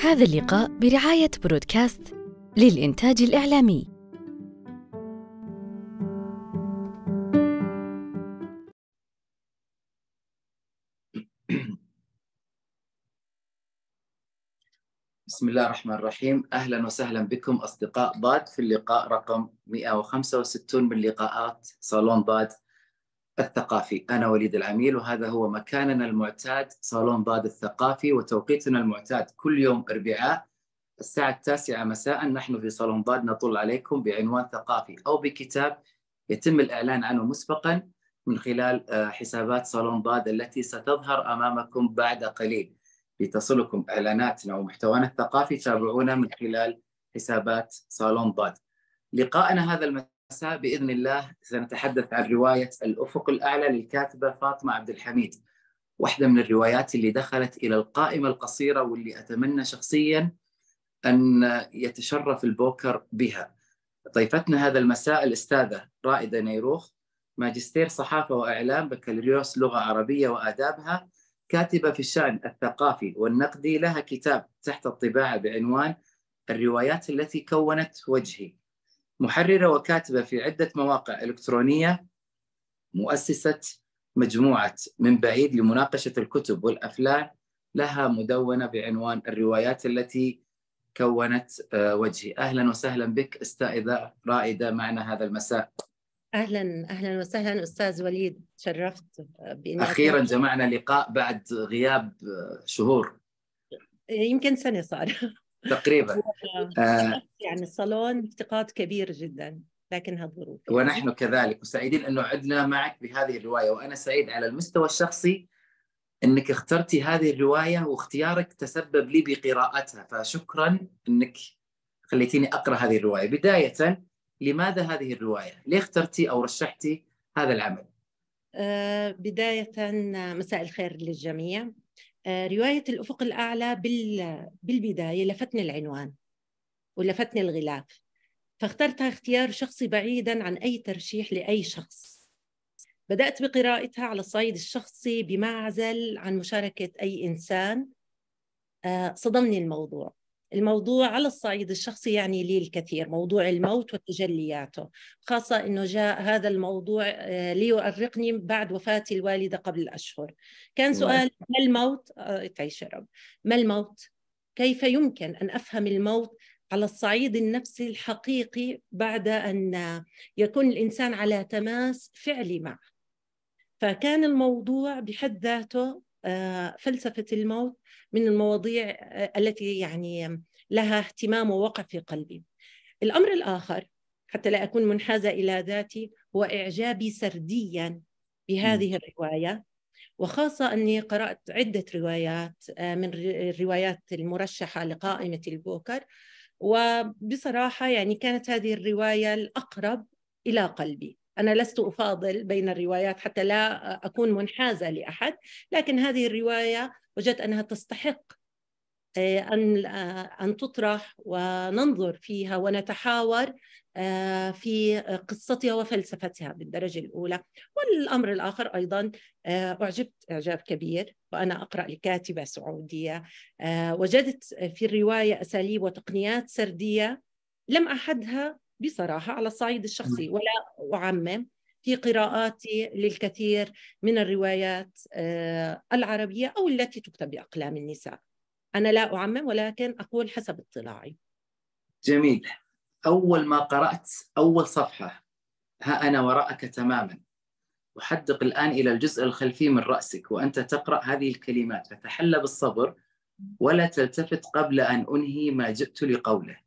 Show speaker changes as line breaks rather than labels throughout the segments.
هذا اللقاء برعاية برودكاست للإنتاج الإعلامي.
بسم الله الرحمن الرحيم أهلا وسهلا بكم أصدقاء ضاد في اللقاء رقم 165 من لقاءات صالون ضاد الثقافي. أنا وليد العميل وهذا هو مكاننا المعتاد صالون ضاد الثقافي وتوقيتنا المعتاد كل يوم أربعاء الساعة التاسعة مساء. نحن في صالون ضاد نطل عليكم بعنوان ثقافي أو بكتاب يتم الإعلان عنه مسبقا من خلال آه، حسابات صالون ضاد التي ستظهر أمامكم بعد قليل. لتصلكم إعلاناتنا ومحتوانا الثقافي تابعونا من خلال حسابات صالون ضاد. لقاءنا هذا المساء بإذن الله سنتحدث عن رواية الأفق الأعلى للكاتبة فاطمة عبد الحميد واحدة من الروايات اللي دخلت إلى القائمة القصيرة واللي أتمنى شخصيا أن يتشرف البوكر بها. ضيفتنا هذا المساء الأستاذة رائدة نيروخ ماجستير صحافة وإعلام بكالوريوس لغة عربية وآدابها كاتبة في الشأن الثقافي والنقدي لها كتاب تحت الطباعة بعنوان الروايات التي كونت وجهي. محررة وكاتبة في عدة مواقع إلكترونية مؤسسة مجموعة من بعيد لمناقشة الكتب والأفلام لها مدونة بعنوان الروايات التي كونت آه، وجهي. أهلا وسهلا بك أستاذة رائدة معنا هذا المساء.
أهلا أهلا وسهلا أستاذ وليد. تشرفت بإني
أخيرا
أكون-
جمعنا لقاء بعد غياب آه، شهور.
يمكن سنة صار.
تقريبا. آه،
يعني الصالون افتقاد كبير جدا لكنها الظروف
ونحن كذلك وسعيدين انه عدنا معك بهذه الرواية وأنا سعيد على المستوى الشخصي أنك اخترتي هذه الرواية واختيارك تسبب لي بقراءتها فشكرا أنك خليتيني أقرأ هذه الرواية. بداية لماذا هذه الرواية؟ ليه اخترتي أو رشحتي هذا العمل؟
آه، بداية مساء الخير للجميع. آه، رواية الأفق الأعلى بال... بالبداية لفتني العنوان ولفتني الغلاف فاخترتها اختيار شخصي بعيدا عن أي ترشيح لأي شخص. بدأت بقراءتها على الصعيد الشخصي بمعزل عن مشاركة أي إنسان. آه، صدمني الموضوع. الموضوع على الصعيد الشخصي يعني لي الكثير موضوع الموت وتجلياته. خاصة أنه جاء هذا الموضوع آه، ليؤرقني بعد وفاة الوالدة قبل أشهر كان
الله
سؤال ما الموت؟ آه، تعيش يا رب. ما الموت؟ كيف يمكن أن أفهم الموت على الصعيد النفسي الحقيقي بعد أن يكون الإنسان على تماس فعلي معه؟ فكان الموضوع بحد ذاته فلسفة الموت من المواضيع آه، التي يعني لها اهتمام ووقع في قلبي. الأمر الآخر حتى لا أكون منحازة إلى ذاتي هو إعجابي سرديا بهذه الرواية. وخاصة أني قرأت عدة روايات آه، من الر- الروايات المرشحة لقائمة البوكر. وبصراحة يعني كانت هذه الرواية الأقرب إلى قلبي. أنا لست أفاضل بين الروايات حتى لا أكون منحازة لأحد لكن هذه الرواية وجدت أنها تستحق آه، أن آه، أن تطرح وننظر فيها ونتحاور آه، في قصتها وفلسفتها بالدرجة الأولى. والأمر الآخر أيضا أعجبت إعجاب كبير وأنا أقرأ لكاتبة سعودية وجدت في الرواية أساليب وتقنيات سردية لم أحدها بصراحة على الصعيد الشخصي ولا أعمم في قراءاتي للكثير من الروايات آه، العربية أو التي تكتب بأقلام النساء. أنا لا أعمم ولكن أقول حسب اطلاعي.
جميل. أول ما قرأت أول صفحة ها أنا وراءك تماما. أحدق الآن إلى الجزء الخلفي من رأسك وأنت تقرأ هذه الكلمات. فتحلى بالصبر ولا تلتفت قبل أن أنهي ما جئت لقوله.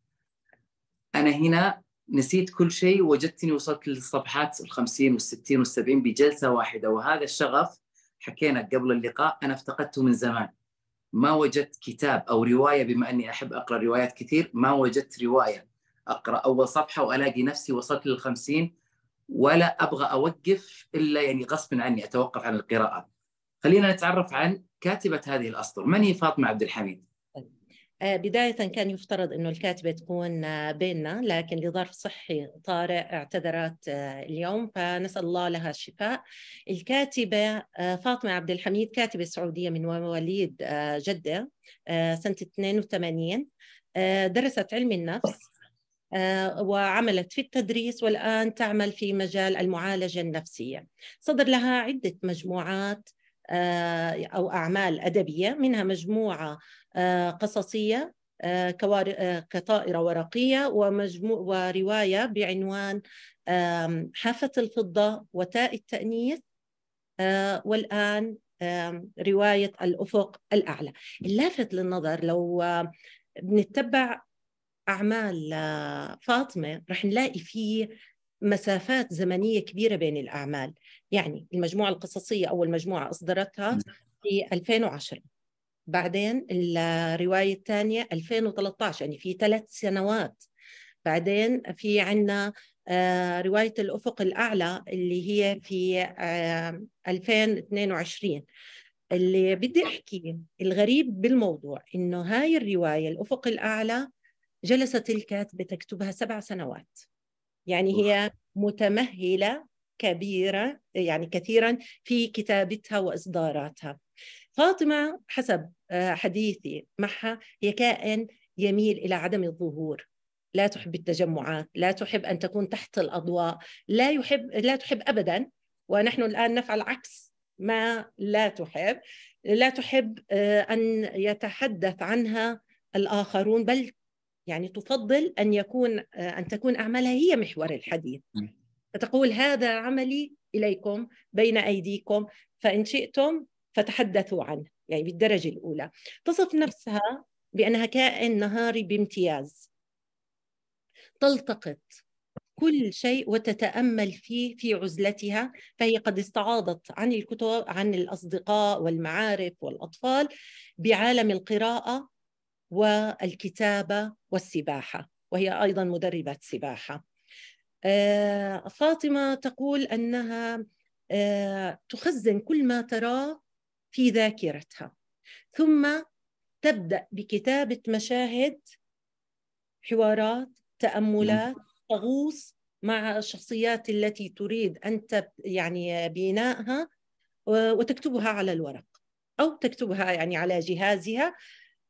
أنا هنا نسيت كل شيء وجدتني وصلت للصفحات الخمسين والستين والسبعين بجلسة واحدة. وهذا الشغف حكينا قبل اللقاء أنا افتقدته من زمان. ما وجدت كتاب أو رواية بما أني أحب أقرأ روايات كثير ما وجدت رواية. أقرأ أول صفحة وألاقي نفسي وصلت للخمسين ولا أبغى أوقف إلا يعني غصب عني أتوقف عن القراءة. خلينا نتعرف عن كاتبة هذه الأسطر. من هي فاطمة عبد الحميد؟
آه، بداية كان يفترض أنه الكاتبة تكون آه، بيننا لكن لظرف صحي طارئ اعتذرت آه، اليوم فنسأل الله لها الشفاء. الكاتبة فاطمة عبد الحميد كاتبة سعودية من مواليد جدة سنة 82 درست علم النفس وعملت في التدريس والآن تعمل في مجال المعالجة النفسية. صدر لها عدة مجموعات أو أعمال أدبية منها مجموعة آه، قصصية آه، آه، كطائرة ورقية ومجموع ورواية بعنوان حافة الفضة وتاء التأنيث والآن رواية الأفق الأعلى. اللافت للنظر لو بنتبع أعمال فاطمة رح نلاقي فيه مسافات زمنية كبيرة بين الأعمال. يعني المجموعة القصصية أول مجموعة أصدرتها في 2010 بعدين الرواية الثانية 2013 يعني في ثلاث سنوات. بعدين في عنا آه، رواية الأفق الأعلى اللي هي في 2022 آه، اللي بدي أحكي الغريب بالموضوع إنه هاي الرواية الأفق الأعلى جلست الكاتبة تكتبها سبع سنوات. يعني هي متمهلة كبيرة يعني كثيرا في كتابتها وإصداراتها. فاطمة حسب آه، حديثي معها هي كائن يميل إلى عدم الظهور. لا تحب التجمعات لا تحب أن تكون تحت الأضواء لا يحب لا تحب أبدا. ونحن الآن نفعل عكس ما لا تحب. لا تحب آه، أن يتحدث عنها الآخرون بل يعني تفضل أن يكون آه، أن تكون أعمالها هي محور الحديث. فتقول هذا عملي إليكم بين أيديكم فإن شئتم فتحدثوا عنه يعني بالدرجة الأولى. تصف نفسها بأنها كائن نهاري بامتياز. تلتقط كل شيء وتتأمل فيه في عزلتها فهي قد استعاضت عن الكتب عن الأصدقاء والمعارف والأطفال بعالم القراءة والكتابة والسباحة وهي أيضا مدربة سباحة. آه، فاطمة تقول أنها آه، تخزن كل ما تراه في ذاكرتها. ثم تبدأ بكتابة مشاهد حوارات تأملات تغوص مع الشخصيات التي تريد أن يعني بنائها وتكتبها على الورق أو تكتبها يعني على جهازها.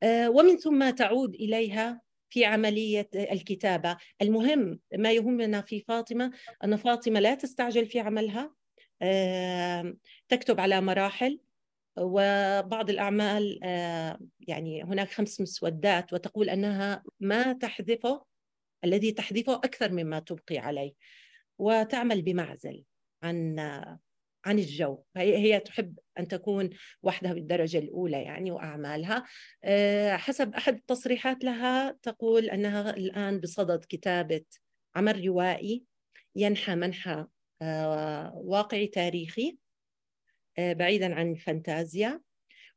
آه، ومن ثم تعود إليها في عملية الكتابة، المهم ما يهمنا في فاطمة أن فاطمة لا تستعجل في عملها. آه، تكتب على مراحل. وبعض الأعمال آه، يعني هناك خمس مسودات وتقول أنها ما تحذفه الذي تحذفه أكثر مما تبقي عليه وتعمل بمعزل عن عن الجو. هي هي تحب أن تكون وحدها بالدرجة الأولى يعني وأعمالها. آه، حسب أحد التصريحات لها تقول أنها الآن بصدد كتابة عمل روائي ينحى منحى آه، واقعي تاريخي. بعيدا عن الفانتازيا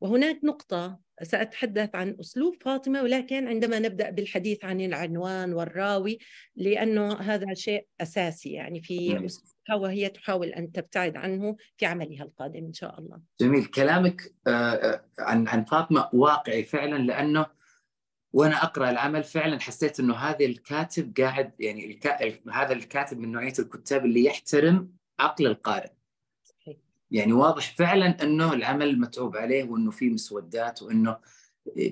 وهناك نقطة سأتحدث عن أسلوب فاطمة ولكن عندما نبدأ بالحديث عن العنوان والراوي لأنه هذا شيء أساسي يعني في أسلوبها وهي تحاول أن تبتعد عنه في عملها القادم إن شاء الله.
جميل. كلامك آه، آه، عن عن فاطمة واقعي فعلا لأنه وأنا أقرأ العمل فعلا حسيت إنه هذا الكاتب قاعد يعني الكا... هذا الكاتب من نوعية الكتاب اللي يحترم عقل القارئ. يعني واضح فعلا إنه العمل متعوب عليه وإنه في مسودات وإنه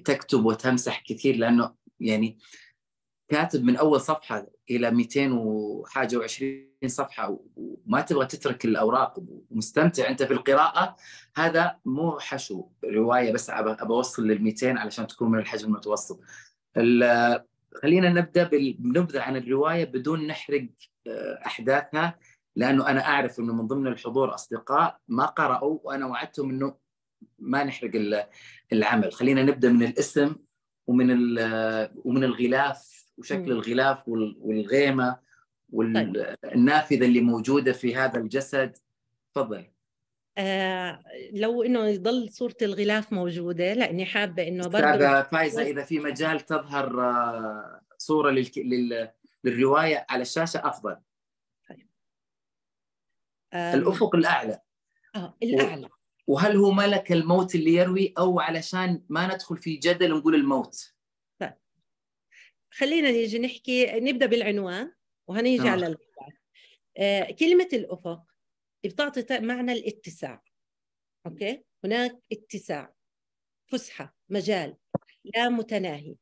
تكتب وتمسح كثير لأنه يعني كاتب من أول صفحة إلى 200 وحاجة و20 صفحة وما تبغى تترك الأوراق ومستمتع أنت في القراءه هذا مو حشو رواية بس ابى أوصل لل 200 علشان تكون من الحجم المتوسط. خلينا نبدأ بالنبذه عن الرواية بدون نحرق آه، أحداثها لأنه أنا أعرف إنه من ضمن الحضور أصدقاء ما قرأوا وأنا وعدتهم إنه ما نحرق العمل. خلينا نبدأ من الاسم ومن ومن الغلاف وشكل الغلاف والغيمة والنافذه اللي موجودة في هذا الجسد. تفضل.
آه لو إنه يضل صورة الغلاف موجودة لأني حابة إنه
برضه فايزة إذا في مجال تظهر آه، صورة لل... للرواية على الشاشة أفضل. الأفق الأعلى.
آه الأعلى.
وهل هو ملك الموت اللي يروي أو علشان ما ندخل في جدل نقول الموت؟
خلينا نيجي نحكي نبدأ بالعنوان وهنيجي
آه.
على الغلاف آه، كلمة الأفق بتعطي معنى الاتساع. أوكي؟ هناك اتساع فسحة مجال لا متناهي.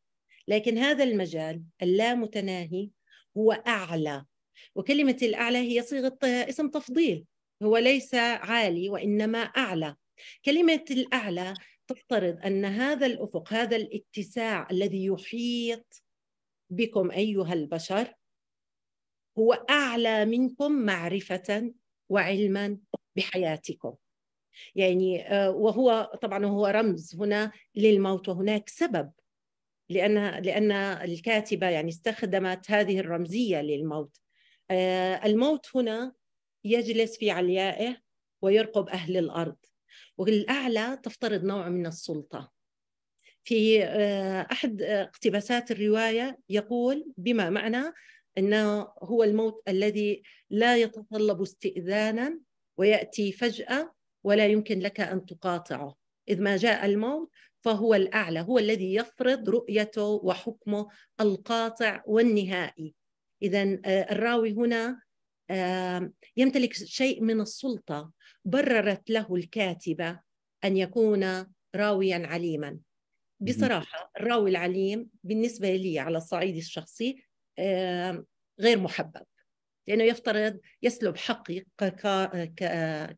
لكن هذا المجال اللا متناهي هو أعلى. وكلمة الأعلى هي صيغة اسم تفضيل. هو ليس عالي وإنما أعلى. كلمة الأعلى تفترض أن هذا الأفق هذا الاتساع الذي يحيط بكم أيها البشر هو أعلى منكم معرفة وعلما بحياتكم. يعني آه، وهو طبعا هو رمز هنا للموت وهناك سبب لأن لأن الكاتبة يعني استخدمت هذه الرمزية للموت. الموت هنا يجلس في عليائه ويرقب أهل الأرض. والأعلى تفترض نوع من السلطة. في آه، أحد اقتباسات الرواية يقول بما معنى أنه هو الموت الذي لا يتطلب استئذانا ويأتي فجأة ولا يمكن لك أن تقاطعه. إذ ما جاء الموت فهو الأعلى هو الذي يفرض رؤيته وحكمه القاطع والنهائي. إذا الراوي هنا آه، يمتلك شيء من السلطة. بررت له الكاتبة أن يكون راويا عليما. بصراحة الراوي العليم بالنسبة لي على الصعيد الشخصي آه، غير محبب لأنه يفترض يسلب حقي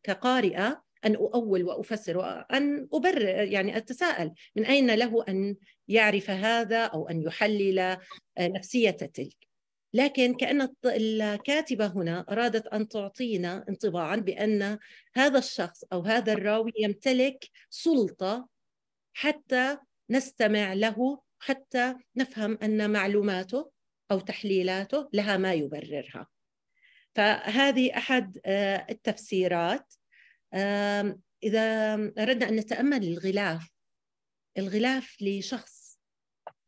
كقارئة أن أؤول وأفسر وأن أبرر يعني أتساءل من أين له أن يعرف هذا أو أن يحلل آه، نفسية تلك. لكن كأن الكاتبة هنا أرادت أن تعطينا انطباعا بأن هذا الشخص أو هذا الراوي يمتلك سلطة حتى نستمع له حتى نفهم أن معلوماته أو تحليلاته لها ما يبررها. فهذه أحد آه، التفسيرات. إذا أردنا أن نتأمل الغلاف الغلاف لشخص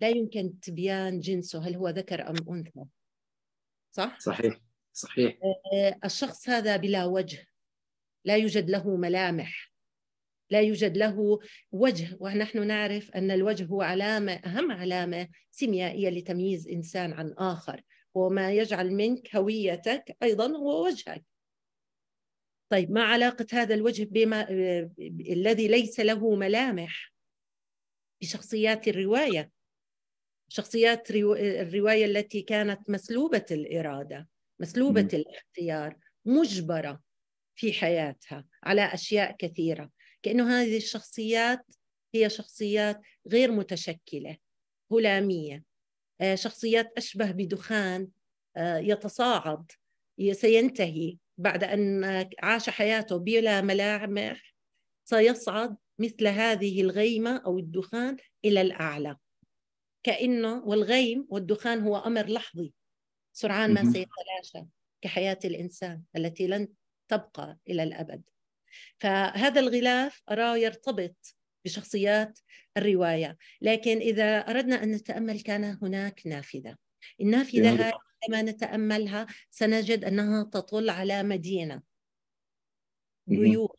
لا يمكن تبيان جنسه هل هو ذكر أم أنثى؟ صح؟
صحيح صحيح.
آه، الشخص هذا بلا وجه لا يوجد له ملامح لا يوجد له وجه. ونحن نعرف أن الوجه هو علامة أهم علامة سيميائية لتمييز إنسان عن آخر. وما يجعل منك هويتك أيضا هو وجهك. طيب ما علاقة هذا الوجه بما آه، الذي ليس له ملامح بشخصيات الرواية؟ شخصيات رو- الرواية التي كانت مسلوبة الإرادة مسلوبة
مم.
الاختيار مجبرة في حياتها على أشياء كثيرة كأنه هذه الشخصيات هي شخصيات غير متشكلة هلامية آه، شخصيات أشبه بدخان آه، يتصاعد سينتهي بعد أن عاش حياته بلا ملامح سيصعد مثل هذه الغيمة أو الدخان إلى الأعلى كأنه والغيم والدخان هو أمر لحظي سرعان ما. سيتلاشى كحياة الإنسان التي لن تبقى إلى الأبد فهذا الغلاف أراه يرتبط بشخصيات الرواية لكن إذا أردنا أن نتأمل كان هناك نافذة النافذة. هذه عندما نتأملها سنجد أنها تطل على مدينة. بيوت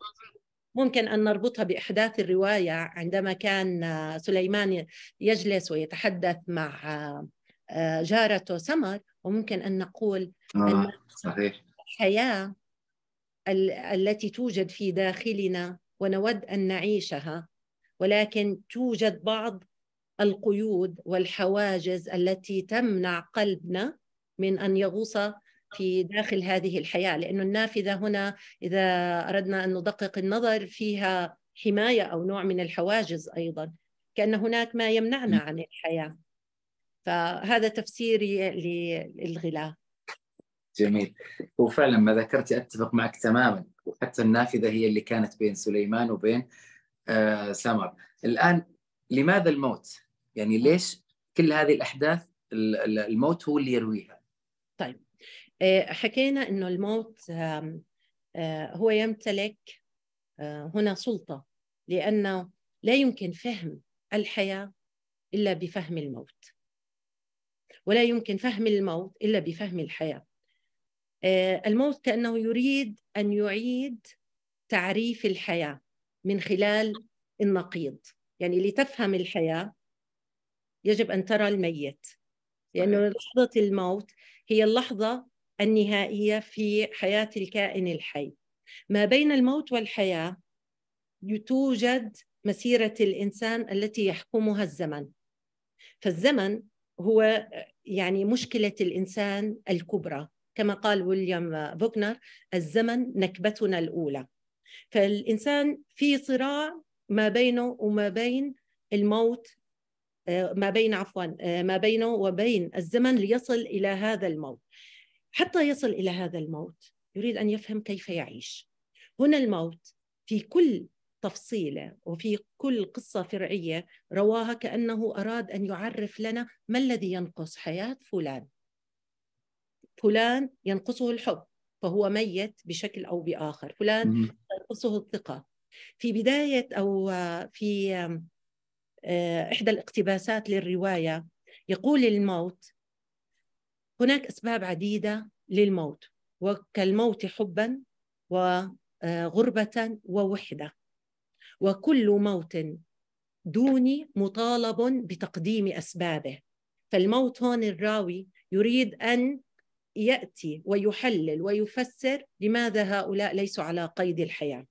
ممكن أن نربطها بأحداث الرواية عندما كان آه، سليمان يجلس ويتحدث مع آه، آه، جارته سمر وممكن أن نقول
آه صحيح.
الحياة ال- التي توجد في داخلنا ونود أن نعيشها ولكن توجد بعض القيود والحواجز التي تمنع قلبنا من أن يغوص في داخل هذه الحياة لأن النافذة هنا إذا أردنا أن ندقق النظر فيها حماية أو نوع من الحواجز أيضا كأن هناك ما يمنعنا عن الحياة. فهذا تفسيري للغلاف
جميل. وفعلا ما ذكرتي أتفق معك تماما. وحتى النافذة هي اللي كانت بين سليمان وبين آه سمر. الآن لماذا الموت؟ يعني ليش كل هذه الأحداث ال- ال- الموت هو اللي يرويها؟
آه، حكينا إنه الموت آه، هو يمتلك آه، هنا سلطة لأنه لا يمكن فهم الحياة إلا بفهم الموت. ولا يمكن فهم الموت إلا بفهم الحياة. الموت كأنه يريد أن يعيد تعريف الحياة من خلال النقيض. يعني لتفهم الحياة يجب أن ترى الميت. لأنه لحظة الموت هي اللحظة النهائية في حياة الكائن الحي. ما بين الموت والحياة توجد مسيرة الإنسان التي يحكمها الزمن. فالزمن هو يعني مشكلة الإنسان الكبرى. كما قال ويليام فوكنر الزمن نكبتنا الأولى. فالإنسان في صراع ما بينه وما بين الموت ما بين عفوا ما بينه وبين الزمن ليصل إلى هذا الموت. حتى يصل إلى هذا الموت يريد أن يفهم كيف يعيش. هنا الموت في كل تفصيلة وفي كل قصة فرعية رواها كأنه أراد أن يعرف لنا ما الذي ينقص حياة فلان. فلان ينقصه الحب فهو ميت بشكل أو بآخر. فلان ينقصه الثقة. في بداية أو في آه، إحدى الاقتباسات للرواية يقول الموت هناك أسباب عديدة للموت وكالموت حبا وغربة ووحدة. وكل موت دوني مطالب بتقديم أسبابه. فالموت هون الراوي يريد أن يأتي ويحلل ويفسر لماذا هؤلاء ليسوا على قيد الحياة.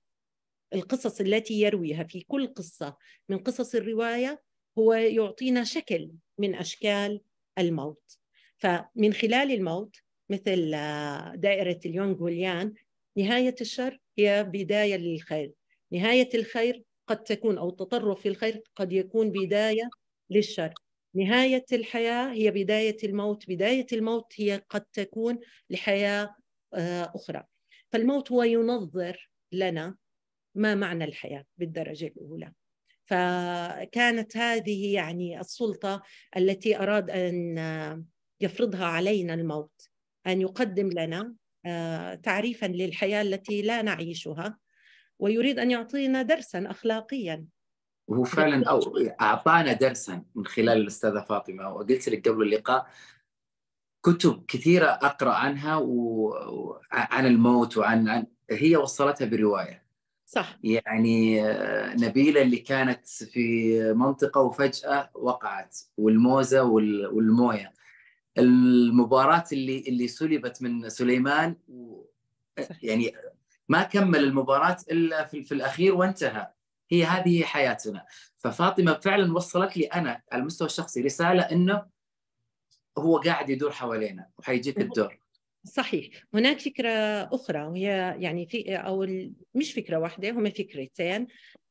القصص التي يرويها في كل قصة من قصص الرواية هو يعطينا شكل من أشكال الموت. فمن خلال الموت مثل دائرة اليونغ واليان نهاية الشر هي بداية للخير. نهاية الخير قد تكون أو التطرف في الخير قد يكون بداية للشر. نهاية الحياة هي بداية الموت. بداية الموت هي قد تكون لحياة آه، أخرى. فالموت هو ينظر لنا ما معنى الحياة بالدرجة الأولى. فكانت هذه يعني السلطة التي أراد أن يفرضها علينا الموت أن يقدم لنا آه، تعريفا للحياة التي لا نعيشها ويريد أن يعطينا درسا أخلاقيا.
وهو فعلا أو أعطانا درسا من خلال الأستاذة فاطمة. وقلت لك قبل اللقاء كتب كثيرة أقرأ عنها وعن الموت وعن عن هي وصلتها برواية.
صح.
يعني آه، نبيلة اللي كانت في منطقة وفجأة وقعت والموزة والموية. المباراة اللي اللي سلبت من سليمان و يعني ما كمل المباراة إلا في, في الأخير وانتهى. هي هذه حياتنا. ففاطمة فعلا وصلت لي أنا على المستوى الشخصي رسالة أنه هو قاعد يدور حوالينا وحيجيك الدور.
صحيح. هناك فكرة أخرى وهي يعني في أو مش فكرة واحدة هما فكرتين.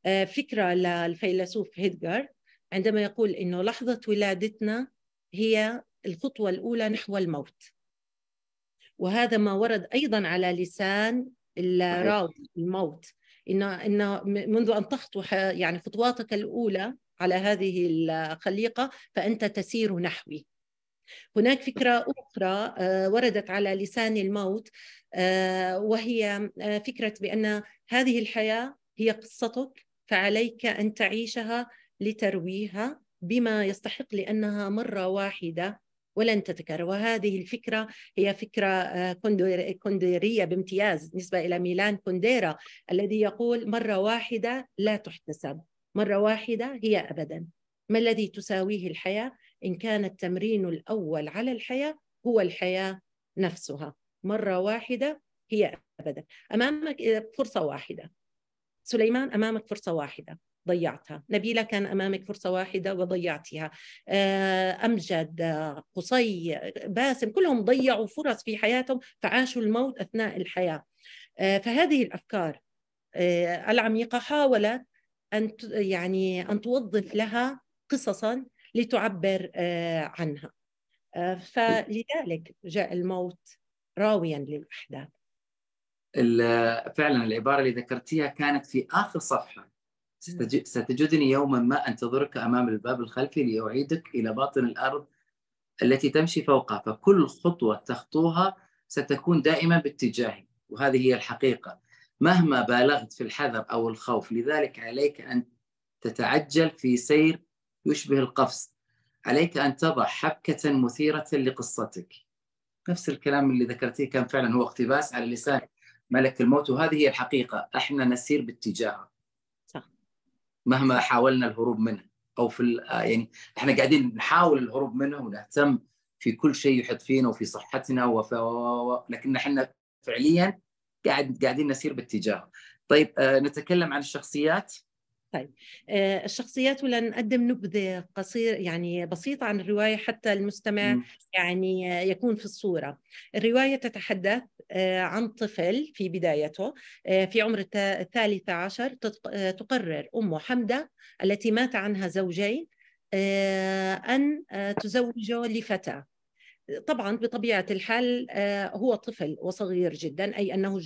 آه، فكرة للفيلسوف هيدجر عندما يقول إنه لحظة ولادتنا هي الخطوة الأولى نحو الموت. وهذا ما ورد أيضا على لسان الراوي الموت. إن إن منذ أن تخطو يعني خطواتك الأولى على هذه الخليقة فأنت تسير نحوي. هناك فكرة أخرى آه، وردت على لسان الموت آه، وهي آه، فكرة بأن هذه الحياة هي قصتك فعليك أن تعيشها لترويها بما يستحق لأنها مرة واحدة. ولن تتكرر وهذه الفكرة هي فكرة آه، كونديرية بامتياز بالنسبة إلى ميلان كونديرا الذي يقول مرة واحدة لا تحتسب مرة واحدة هي أبدا. ما الذي تساويه الحياة؟ إن كان التمرين الأول على الحياة هو الحياة نفسها. مرة واحدة هي أبدا. أمامك آه، فرصة واحدة. سليمان أمامك فرصة واحدة. ضيعتها. نبيلة كان أمامك فرصة واحدة وضيعتها آه، أمجد قصي باسم كلهم ضيعوا فرص في حياتهم فعاشوا الموت أثناء الحياة. آه، فهذه الأفكار آه، العميقة حاولت أن يعني أن توظف لها قصصا لتعبر عنها. فلذلك جاء الموت راويا للأحداث.
فعلا العبارة اللي ذكرتيها كانت في آخر صفحة. ستجدني يوما ما أنتظرك أمام الباب الخلفي لأعيدك إلى باطن الأرض التي تمشي فوقها. فكل خطوة تخطوها ستكون دائما باتجاهي وهذه هي الحقيقة. مهما بالغت في الحذر أو الخوف لذلك عليك أن تتعجل في سير يشبه القفز. عليك أن تضع حبكة مثيرة لقصتك. نفس الكلام اللي ذكرتيه كان فعلا هو اقتباس على لسان ملك الموت وهذه هي الحقيقة. إحنا نسير باتجاهه. مهما حاولنا الهروب منه أو في يعني إحنا قاعدين نحاول الهروب منه ونهتم في كل شيء يحط فينا وفي صحتنا وف... لكن إحنا فعليا قاعد قاعدين نسير باتجاه. طيب آه نتكلم عن الشخصيات.
طيب. آه، الشخصيات ولا نقدم نبذة قصير يعني بسيطة عن الرواية حتى المستمع. يعني يكون في الصورة. الرواية تتحدث آه، عن طفل في بدايته آه، في عمر الثالثة عشر تقرر أمه حمدة التي مات عنها زوجين أن تزوجه لفتاة. طبعا بطبيعة الحال آه، هو طفل وصغير جدا أي أنه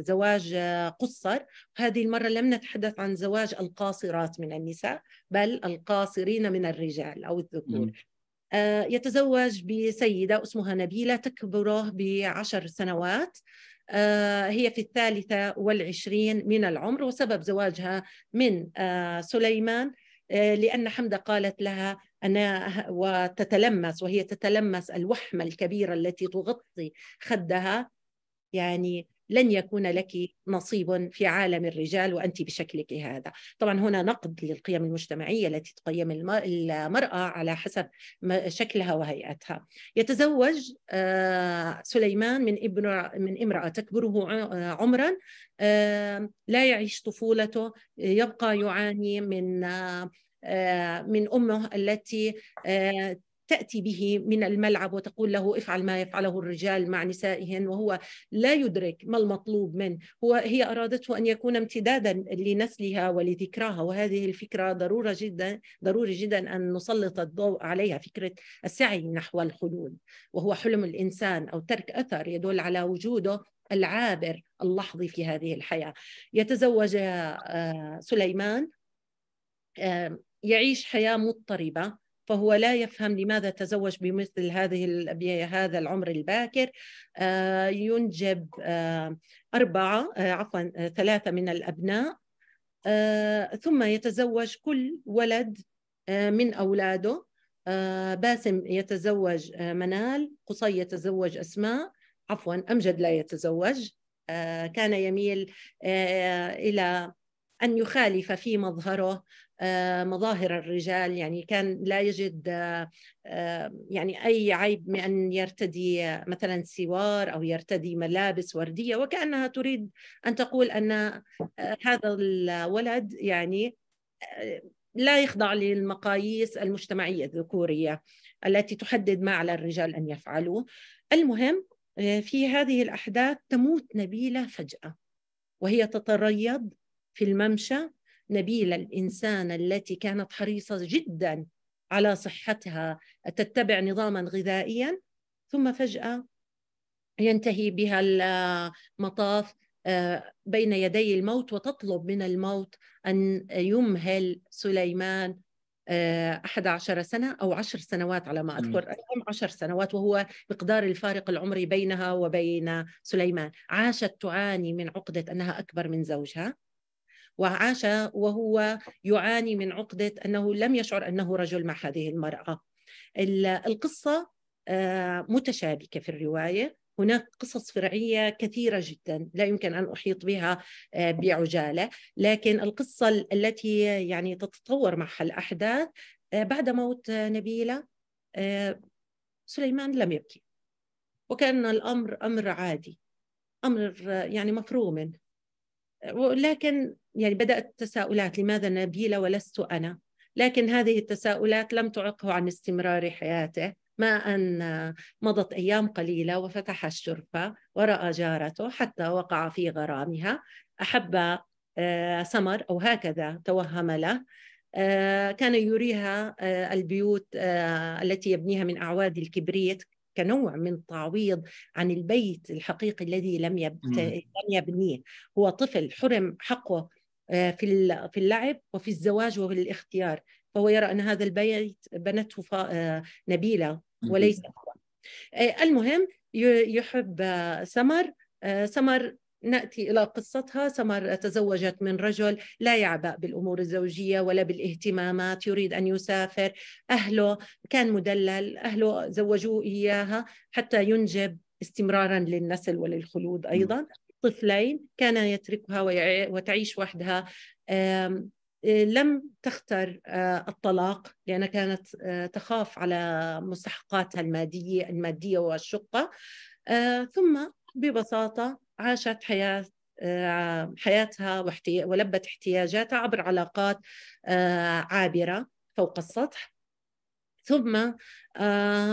زواج آه، قصر. هذه المرة لم نتحدث عن زواج القاصرات من النساء بل القاصرين من الرجال أو الذكور. آه، يتزوج بسيدة اسمها نبيلة تكبره بعشر سنوات. هي في الثالثة والعشرين من العمر وسبب زواجها من سليمان لأن حمدة قالت لها أنا وتتلمس وهي تتلمس الوحمة الكبيرة التي تغطي خدها يعني لن يكون لك نصيب في عالم الرجال وأنت بشكلك هذا. طبعا هنا نقد للقيم المجتمعية التي تقيم المرأة على حسب شكلها وهيئتها. يتزوج آه، سليمان من ابن من امرأة تكبره عمرا آه، لا يعيش طفولته يبقى يعاني من آه، من أمه التي آه، تأتي به من الملعب وتقول له افعل ما يفعله الرجال مع نسائهن وهو لا يدرك ما المطلوب منه. هو هي أرادته أن يكون امتدادا لنسلها ولذكراها. وهذه الفكرة ضرورة جدا ضروري جدا أن نسلط الضوء عليها فكرة السعي نحو الخلود وهو حلم الإنسان أو ترك أثر يدل على وجوده العابر اللحظي في هذه الحياة. يتزوج آه، سليمان يعيش حياة مضطربة فهو لا يفهم لماذا تزوج بمثل هذه بهذا العمر الباكر. آه، ينجب آه، أربعة آه، عفوا ثلاثة من الأبناء. ثم يتزوج كل ولد من أولاده. باسم يتزوج منال قصي يتزوج أسماء. عفوا أمجد لا يتزوج. كان يميل إلى أن يخالف في مظهره. مظاهر الرجال. يعني كان لا يجد آه، آه، يعني أي عيب من أن يرتدي مثلا سوار أو يرتدي ملابس وردية. وكأنها تريد أن تقول أن هذا الولد يعني لا يخضع للمقاييس المجتمعية الذكورية التي تحدد ما على الرجال أن يفعلوا المهم في هذه الأحداث تموت نبيلة فجأة وهي تتريض في الممشى نبيلة الإنسان التي كانت حريصة جدا على صحتها تتبع نظاما غذائيا ثم فجأة ينتهي بها المطاف آه، بين يدي الموت وتطلب من الموت أن يمهل سليمان آه، أحد عشر سنة أو عشر سنوات على ما أذكر. عشر سنوات وهو مقدار الفارق العمري بينها وبين سليمان. عاشت تعاني من عقدة أنها أكبر من زوجها. وعاش وهو يعاني من عقدة أنه لم يشعر أنه رجل مع هذه المرأة. القصة آه، متشابكة في الرواية. هناك قصص فرعية كثيرة جدا لا يمكن أن أحيط بها آه، بعجالة. لكن القصة التي يعني تتطور معها الأحداث آه، بعد موت نبيلة سليمان لم يبكي. وكان الأمر أمر عادي أمر يعني مفروم. لكن يعني بدأت التساؤلات لماذا نبيلة ولست أنا؟ لكن هذه التساؤلات لم تعقه عن استمرار حياته ما أن مضت أيام قليلة وفتح الشرفة ورأى جارته حتى وقع في غرامها. أحب آه، سمر أو هكذا توهم له. آه، كان يريها آه، البيوت التي يبنيها من أعواد الكبريت. كنوع من تعويض عن البيت الحقيقي الذي لم لم يبنيه. هو طفل حرم حقه آه، في في اللعب وفي الزواج وفي الاختيار فهو يرى أن هذا البيت بنته آه، نبيلة وليس هو. آه، المهم يحب سمر سمر نأتي إلى قصتها. سمر تزوجت من رجل لا يعبأ بالأمور الزوجية ولا بالاهتمامات يريد أن يسافر. أهله كان مدلل أهله زوجوه إياها حتى ينجب استمرارا للنسل وللخلود أيضا. طفلين كان يتركها وتعيش وحدها. لم تختر الطلاق لأنها كانت تخاف على مستحقاتها المادية المادية والشقة. ثم ببساطة عاشت حياة حياتها ولبت احتياجاتها عبر علاقات عابرة فوق السطح. ثم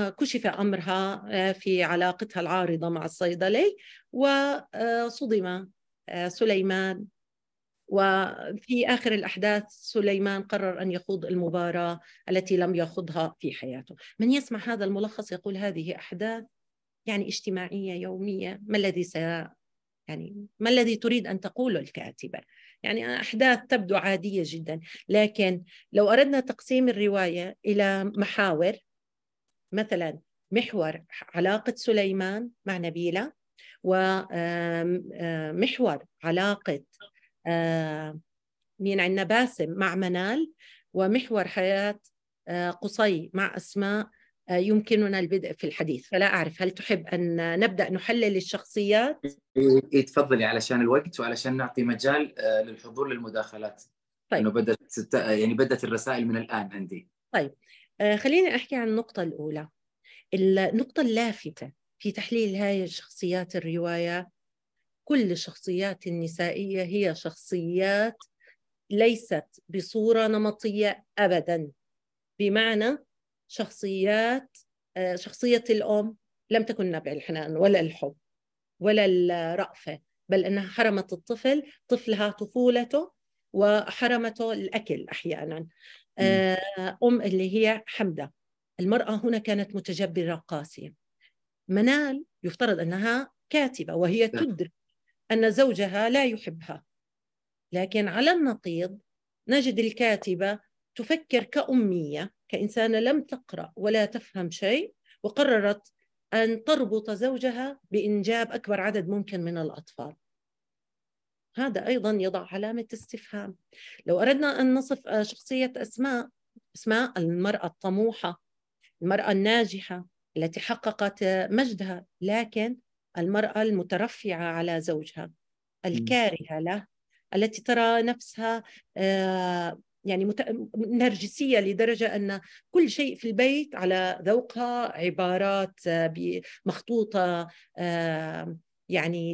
كشف أمرها في علاقتها العارضة مع الصيدلي وصدم سليمان. وفي آخر الأحداث سليمان قرر أن يخوض المباراة التي لم يخوضها في حياته. من يسمع هذا الملخص يقول هذه أحداث يعني اجتماعية يومية ما الذي يعني ما الذي تريد أن تقوله الكاتبة؟ يعني أحداث تبدو عادية جدا لكن لو أردنا تقسيم الرواية إلى محاور مثلا محور علاقة سليمان مع نبيلة ومحور علاقة مين عندنا؟ باسم مع منال ومحور حياة قصي مع أسماء يمكننا البدء في الحديث. فلا أعرف هل تحب أن نبدأ نحلل الشخصيات؟
إيه تفضلي علشان الوقت وعلشان نعطي مجال للحضور للمداخلات. طيب. إنه بدأت يعني بدأت الرسائل من الآن عندي.
طيب. خليني أحكي عن النقطة الأولى. النقطة اللافتة في تحليل هاي الشخصيات الرواية كل الشخصيات النسائية هي شخصيات ليست بصورة نمطية ابدا. بمعنى شخصيات آه، شخصية الأم لم تكن نبع الحنان ولا الحب ولا الرأفة بل أنها حرمت الطفل طفلها طفولته وحرمته الأكل أحيانا. آه، أم اللي هي حمدة. المرأة هنا كانت متجبرة قاسية. منال يفترض أنها كاتبة وهي تدرك أن زوجها لا يحبها. لكن على النقيض نجد الكاتبة تفكر كأمية كإنسانة لم تقرأ ولا تفهم شيء وقررت أن تربط زوجها بإنجاب أكبر عدد ممكن من الأطفال. هذا أيضا يضع علامة استفهام. لو أردنا أن نصف شخصية أسماء أسماء المرأة الطموحة المرأة الناجحة التي حققت مجدها لكن المرأة المترفعة على زوجها الكارهة له التي ترى نفسها آه، يعني مت... نرجسية لدرجة أن كل شيء في البيت على ذوقها عبارات آه، مخطوطة آه، يعني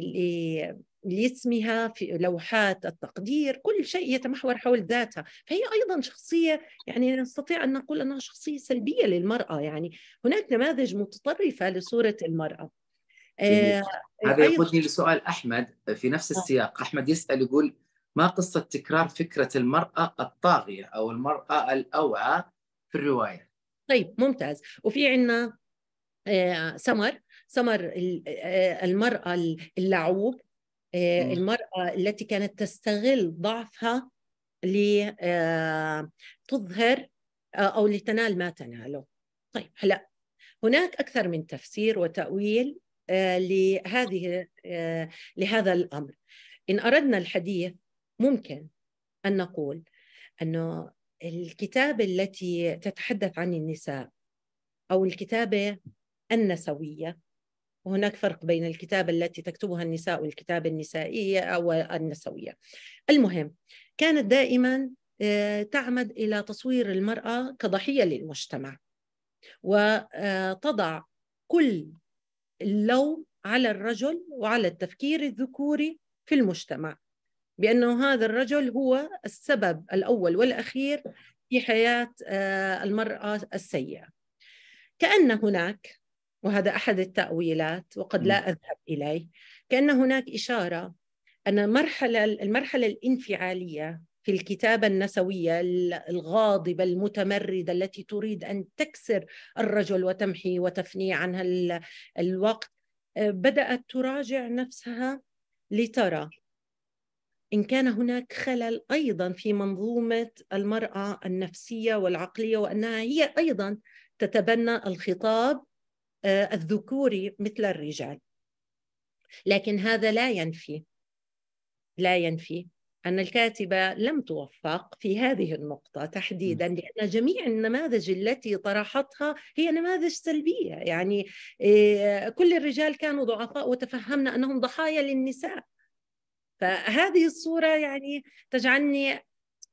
لاسمها في لوحات التقدير كل شيء يتمحور حول ذاتها. فهي أيضا شخصية يعني نستطيع أن نقول أنها شخصية سلبية للمرأة يعني هناك نماذج متطرفة لصورة المرأة.
آه هذا يقودني لسؤال أحمد في نفس السياق. أحمد يسأل يقول ما قصة تكرار فكرة المرأة الطاغية أو المرأة الأوعى في الرواية؟
طيب ممتاز. وفي عندنا آه، سمر. سمر آه، المرأة اللعوب آه، المرأة التي كانت تستغل ضعفها لتظهر أو لتنال ما تناله. طيب هلا هناك أكثر من تفسير وتأويل لهذه لهذا الأمر. إن أردنا الحديث ممكن أن نقول أنه الكتابة التي تتحدث عن النساء أو الكتابة النسوية وهناك فرق بين الكتابة التي تكتبها النساء والكتابة النسائية أو النسوية. المهم كانت دائما آه، تعمد إلى تصوير المرأة كضحية للمجتمع وتضع كل اللوم على الرجل وعلى التفكير الذكوري في المجتمع. بأنه هذا الرجل هو السبب الأول والأخير في حياة آه، المرأة السيئة. كأن هناك وهذا أحد التأويلات وقد لا أذهب إليه كأن هناك إشارة أن المرحلة المرحلة الانفعالية في الكتابة النسوية الغاضبة المتمردة التي تريد أن تكسر الرجل وتمحي وتفني عنها الوقت آه، بدأت تراجع نفسها لترى إن كان هناك خلل أيضا في منظومة المرأة النفسية والعقلية وأنها هي أيضا تتبنى الخطاب آه، الذكوري مثل الرجال. لكن هذا لا ينفي لا ينفي أن الكاتبة لم توفق في هذه النقطة تحديدا لأن جميع النماذج التي طرحتها هي نماذج سلبية. يعني آه، كل الرجال كانوا ضعفاء وتفهمنا أنهم ضحايا للنساء. فهذه الصورة يعني تجعلني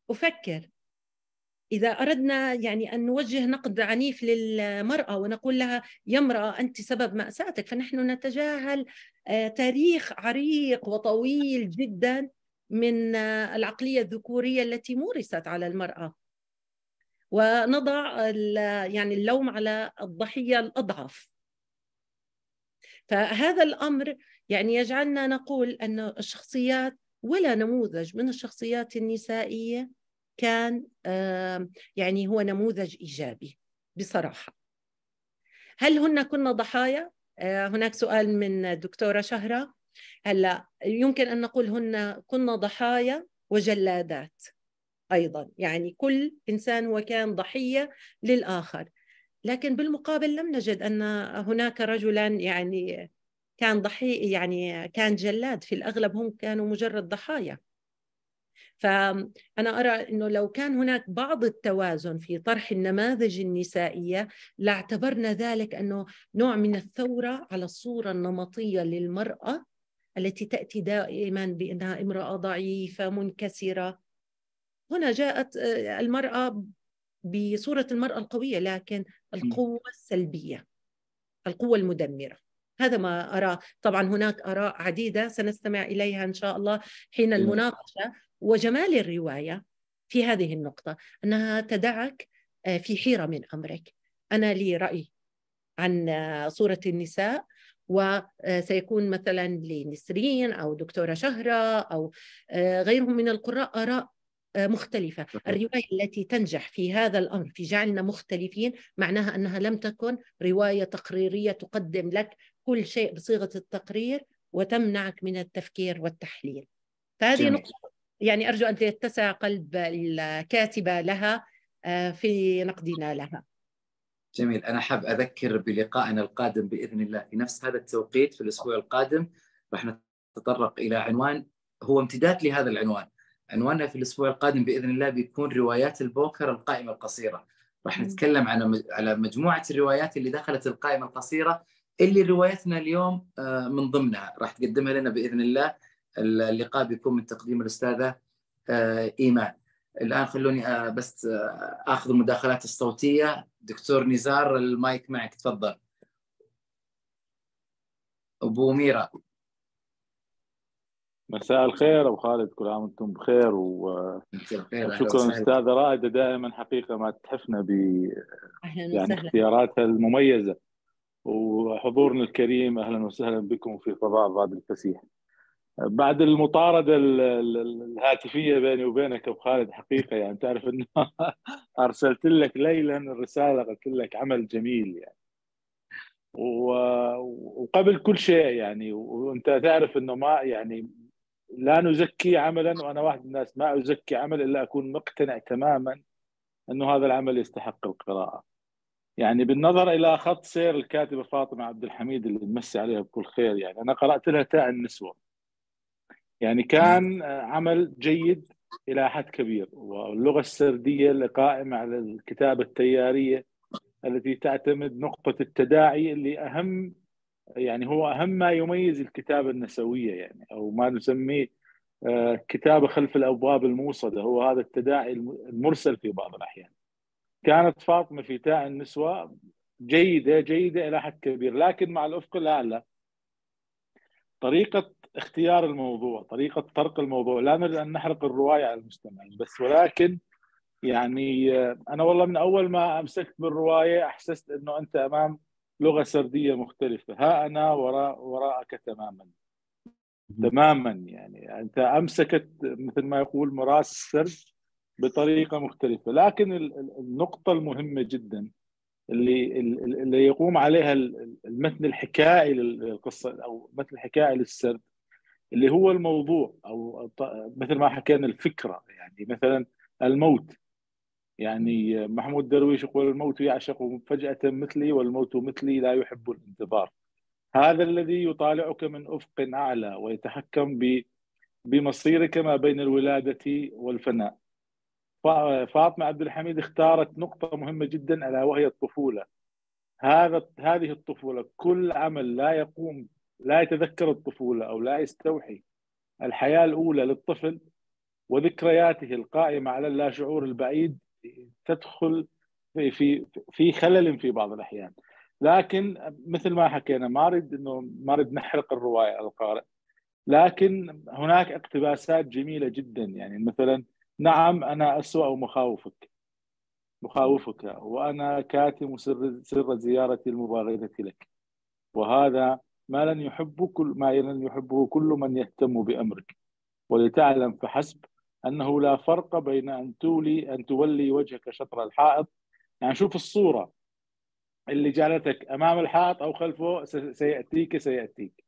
أفكر. إذا أردنا يعني أن نوجه نقد عنيف للمرأة ونقول لها يا امرأة أنت سبب مأساتك فنحن نتجاهل آه، تاريخ عريق وطويل جدا من آه، العقلية الذكورية التي مورست على المرأة. ونضع يعني اللوم على الضحية الأضعف. فهذا الأمر يعني يجعلنا نقول أن الشخصيات ولا نموذج من الشخصيات النسائية كان يعني هو نموذج إيجابي بصراحة. هل هن كن ضحايا؟ آه، هناك سؤال من الدكتوره شهرة. هلا يمكن أن نقول هن كن ضحايا وجلادات أيضا. يعني كل إنسان هو كان ضحية للآخر. لكن بالمقابل لم نجد أن هناك رجلا يعني كان ضحي يعني كان جلاد في الأغلب هم كانوا مجرد ضحايا. فأنا أرى أنه لو كان هناك بعض التوازن في طرح النماذج النسائية لاعتبرنا ذلك أنه نوع من الثورة على الصورة النمطية للمرأة التي تأتي دائما بأنها امرأة ضعيفة منكسرة. هنا جاءت آه، المرأة بصورة المرأة القوية لكن القوة السلبية القوة المدمرة. هذا ما أراه طبعا هناك آراء عديدة سنستمع إليها إن شاء الله حين المناقشة. وجمال الرواية في هذه النقطة أنها تدعك آه، في حيرة من أمرك. أنا لي رأي عن آه، صورة النساء وسيكون مثلا لنسرين أو دكتورة شهرة أو غيرهم من القراء آراء مختلفة. الرواية التي تنجح في هذا الأمر في جعلنا مختلفين معناها أنها لم تكن رواية تقريرية تقدم لك كل شيء بصيغة التقرير وتمنعك من التفكير والتحليل. فهذه نقطة. يعني أرجو أن يتسع قلب الكاتبة لها آه، في نقدنا لها.
جميل. أنا حاب أذكر بلقائنا القادم بإذن الله. في نفس هذا التوقيت في الأسبوع القادم راح نتطرق إلى عنوان هو امتداد لهذا العنوان. عنواننا في الأسبوع القادم بإذن الله بيكون روايات البوكر القائمة القصيرة. راح نتكلم عن على مجموعة الروايات اللي دخلت القائمة القصيرة اللي روايتنا اليوم آه، من ضمنها. راح تقدمها لنا بإذن الله. اللقاء بيكون من تقديم الأستاذة آه، إيمان. الآن خلوني آه، بس آخذ المداخلات الصوتية. دكتور نزار المايك معك. تفضل. أبو ميرا.
مساء الخير. أبو خالد كل عام وأنتم بخير وشكرا أستاذة رائدة. دائما حقيقة ما تحفنا ب يعني اختياراتها المميزة. وحضورنا الكريم أهلا وسهلا بكم في فضاء ضاد الفسيح بعد المطاردة الهاتفية بيني وبينك أبو خالد حقيقة يعني تعرف إنه أرسلت لك ليلا الرسالة قلت لك عمل جميل يعني وقبل كل شيء يعني وأنت تعرف إنه ما يعني لا نزكي عملا وأنا واحد من الناس ما أزكي عمل إلا أكون مقتنع تماما إنه هذا العمل يستحق القراءة. يعني بالنظر إلى خط سير الكاتبه فاطمة عبد الحميد اللي نمسي عليها بكل خير يعني أنا قرأت لها تاء النسوة. يعني كان عمل جيد إلى حد كبير واللغة السردية اللي قائمه على الكتابة التيارية التي تعتمد نقطة التداعي اللي أهم يعني هو أهم ما يميز الكتابة النسوية يعني أو ما نسميه آه، كتابة خلف الأبواب الموصده هو هذا التداعي المرسل في بعض الأحيان. كانت فاطمة في تاء النسوة جيدة جيدة إلى حد كبير لكن مع الأفق الاعلى طريقة اختيار الموضوع، طريقة طرق الموضوع، لا نريد أن نحرق الرواية على المستمعين بس ولكن يعني آه، أنا والله من أول ما أمسكت بالرواية أحسست إنه أنت أمام لغة سردية مختلفة. ها أنا وراء وراءك تماما. تماما يعني. أنت أمسكت مثل ما يقول مراس السرد بطريقة مختلفة. لكن النقطة المهمة جدا اللي اللي يقوم عليها المتن الحكائي للقصة أو المتن الحكائي للسرد اللي هو الموضوع أو مثل ما حكينا الفكرة. يعني مثلا الموت. يعني محمود درويش يقول الموت يعشق فجأة مثلي والموت مثلي لا يحب الانتظار. هذا الذي يطالعك من أفق أعلى ويتحكم بمصيرك ما بين الولادة والفناء. فاطمة عبد الحميد اختارت نقطة مهمة جدا ألا وهي الطفولة. هذا هذه الطفولة كل عمل لا يقوم لا يتذكر الطفولة أو لا يستوحي الحياة الأولى للطفل وذكرياته القائمة على اللاشعور البعيد تدخل في في في خلل في بعض الأحيان. لكن مثل ما حكينا ما أريد انه ما أريد نحرق الرواية القارئ لكن هناك اقتباسات جميلة جدا. يعني مثلا نعم أنا أسوأ مخاوفك. مخاوفك وأنا كاتم سر سر زيارتي المباغتة لك. وهذا ما لن يحب كل ما لن يحبه كل من يهتم بأمرك. ولتعلم فحسب أنه لا فرق بين أن تولي أن تولي وجهك شطر الحائط. يعني شوف الصورة اللي جعلتك أمام الحائط أو خلفه سيأتيك سيأتيك.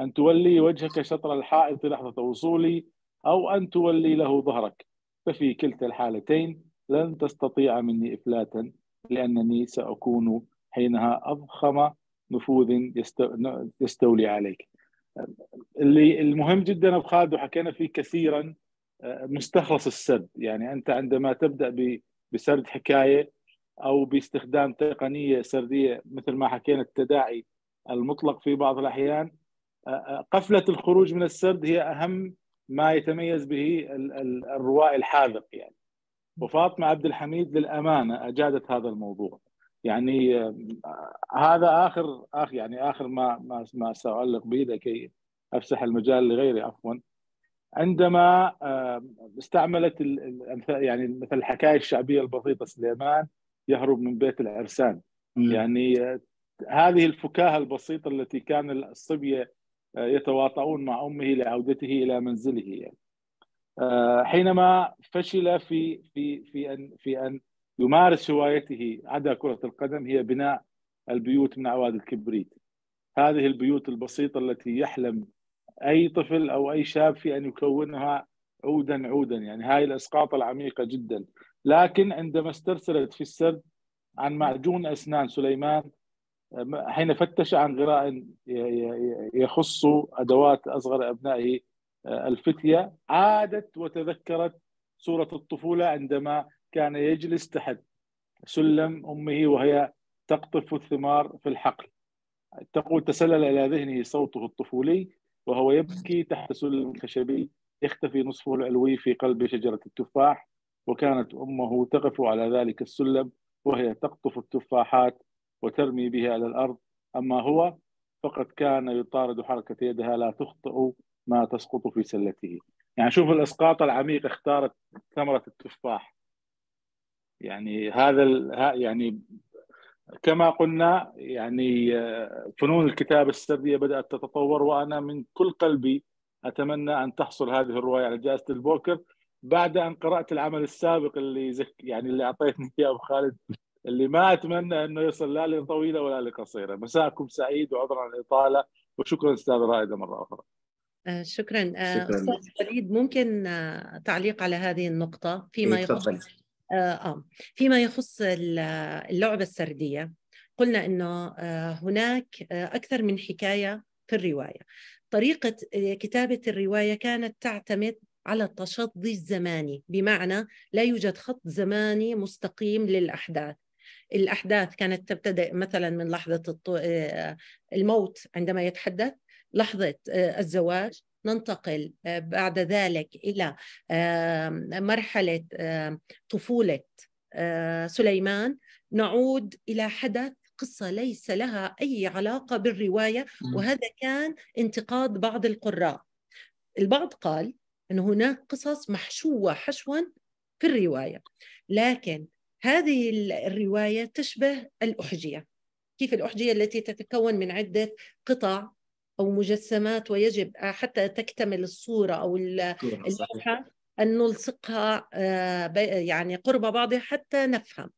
أن تولي وجهك شطر الحائط لحظة وصولي أو أن تولي له ظهرك. ففي كلتا الحالتين لن تستطيع مني إفلاتا لأنني سأكون حينها أضخم نفوذ يستولي عليك. اللي المهم جدا أبو خالد وحكينا فيه كثيرا مستخلص السرد. يعني أنت عندما تبدأ بسرد حكاية أو باستخدام تقنية سردية مثل ما حكينا التداعي المطلق في بعض الأحيان قفلة الخروج من السرد هي أهم ما يتميز به الروائي الحاذق يعني. وفاطمة عبد الحميد للأمانة أجادت هذا الموضوع. يعني هذا آخر آخر يعني آخر ما ما ما سأعلق به لكي أفسح المجال لغيري عفوا. عندما استعملت يعني مثل الحكاية الشعبية البسيطة سليمان يهرب من بيت العرسان. يعني هذه الفكاهة البسيطة التي كان الصبيه يتواطؤون مع أمه لعودته إلى منزله يعني. حينما فشل في في في أن في أن يمارس هوايته عدا كرة القدم هي بناء البيوت من اعواد الكبريت. هذه البيوت البسيطة التي يحلم أي طفل أو أي شاب في أن يكونها عودا عودا يعني. هاي الأسقاط العميقة جدا. لكن عندما استرسلت في السرد عن معجون أسنان سليمان حين فتش عن غراء يخص أدوات أصغر أبنائه الفتية عادت وتذكرت صورة الطفولة عندما كان يجلس تحت سلم أمه وهي تقطف الثمار في الحقل. تقول تسلل إلى ذهنه صوته الطفولي وهو يبكي تحت سلم خشبي يختفي نصفه العلوي في قلب شجرة التفاح وكانت أمه تقف على ذلك السلم وهي تقطف التفاحات وترمي بها على الأرض. أما هو فقد كان يطارد حركة يدها لا تخطئ ما تسقط في سلته. يعني شوف الأسقاط العميق اختارت ثمرة التفاح. يعني هذا يعني كما قلنا يعني فنون الكتابة السرديه بدأت تتطور وأنا من كل قلبي أتمنى أن تحصل هذه الرواية على جائزة البوكر. بعد أن قرأت العمل السابق اللي زك يعني اللي أعطيتني إياه أبو خالد. اللي ما أتمنى إنه يصل لا لطويله ولا لقصيرة. مساءكم سعيد وعذرا عن الإطالة وشكرا أستاذ رائدة مرة أخرى.
آه شكرا. أستاذ وليد ممكن آه تعليق على هذه النقطة فيما
إيه
يخص آه, آه فيما يخص اللعبة السردية. قلنا إنه آه هناك آه أكثر من حكاية في الرواية. طريقة كتابة الرواية كانت تعتمد على التشظي الزماني بمعنى لا يوجد خط زماني مستقيم للأحداث. الأحداث كانت تبتدئ مثلا من لحظة الموت عندما يتحدث لحظة الزواج ننتقل بعد ذلك إلى مرحلة طفولة سليمان. نعود إلى حدث قصة ليس لها أي علاقة بالرواية وهذا كان انتقاد بعض القراء. البعض قال أن هناك قصص محشوة حشوا في الرواية لكن هذه الرواية تشبه الأحجية. كيف الأحجية التي تتكون من عدة قطع أو مجسمات ويجب حتى تكتمل الصورة أو اللوحة أن نلصقها يعني قرب بعضها حتى نفهم.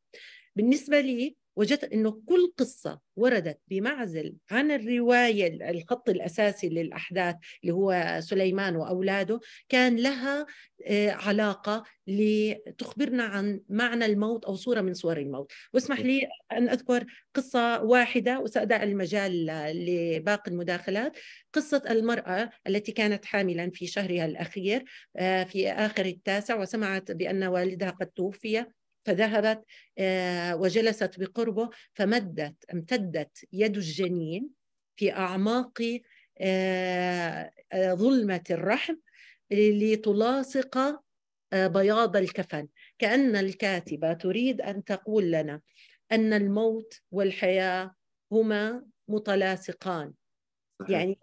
بالنسبة لي وجدت إنه كل قصة وردت بمعزل عن الرواية الخط الأساسي للأحداث اللي هو سليمان وأولاده كان لها علاقة لتخبرنا عن معنى الموت أو صورة من صور الموت، واسمح لي أن أذكر قصة واحدة وسادع المجال لباقي المداخلات، قصة المرأة التي كانت حاملا في شهرها الأخير في آخر التاسع وسمعت بأن والدها قد توفي. فذهبت وجلست بقربه فمدت امتدت يد الجنين في أعماق ظلمة الرحم لتلاصق بياض الكفن. كأن الكاتبة تريد أن تقول لنا أن الموت والحياة هما متلاصقان. يعني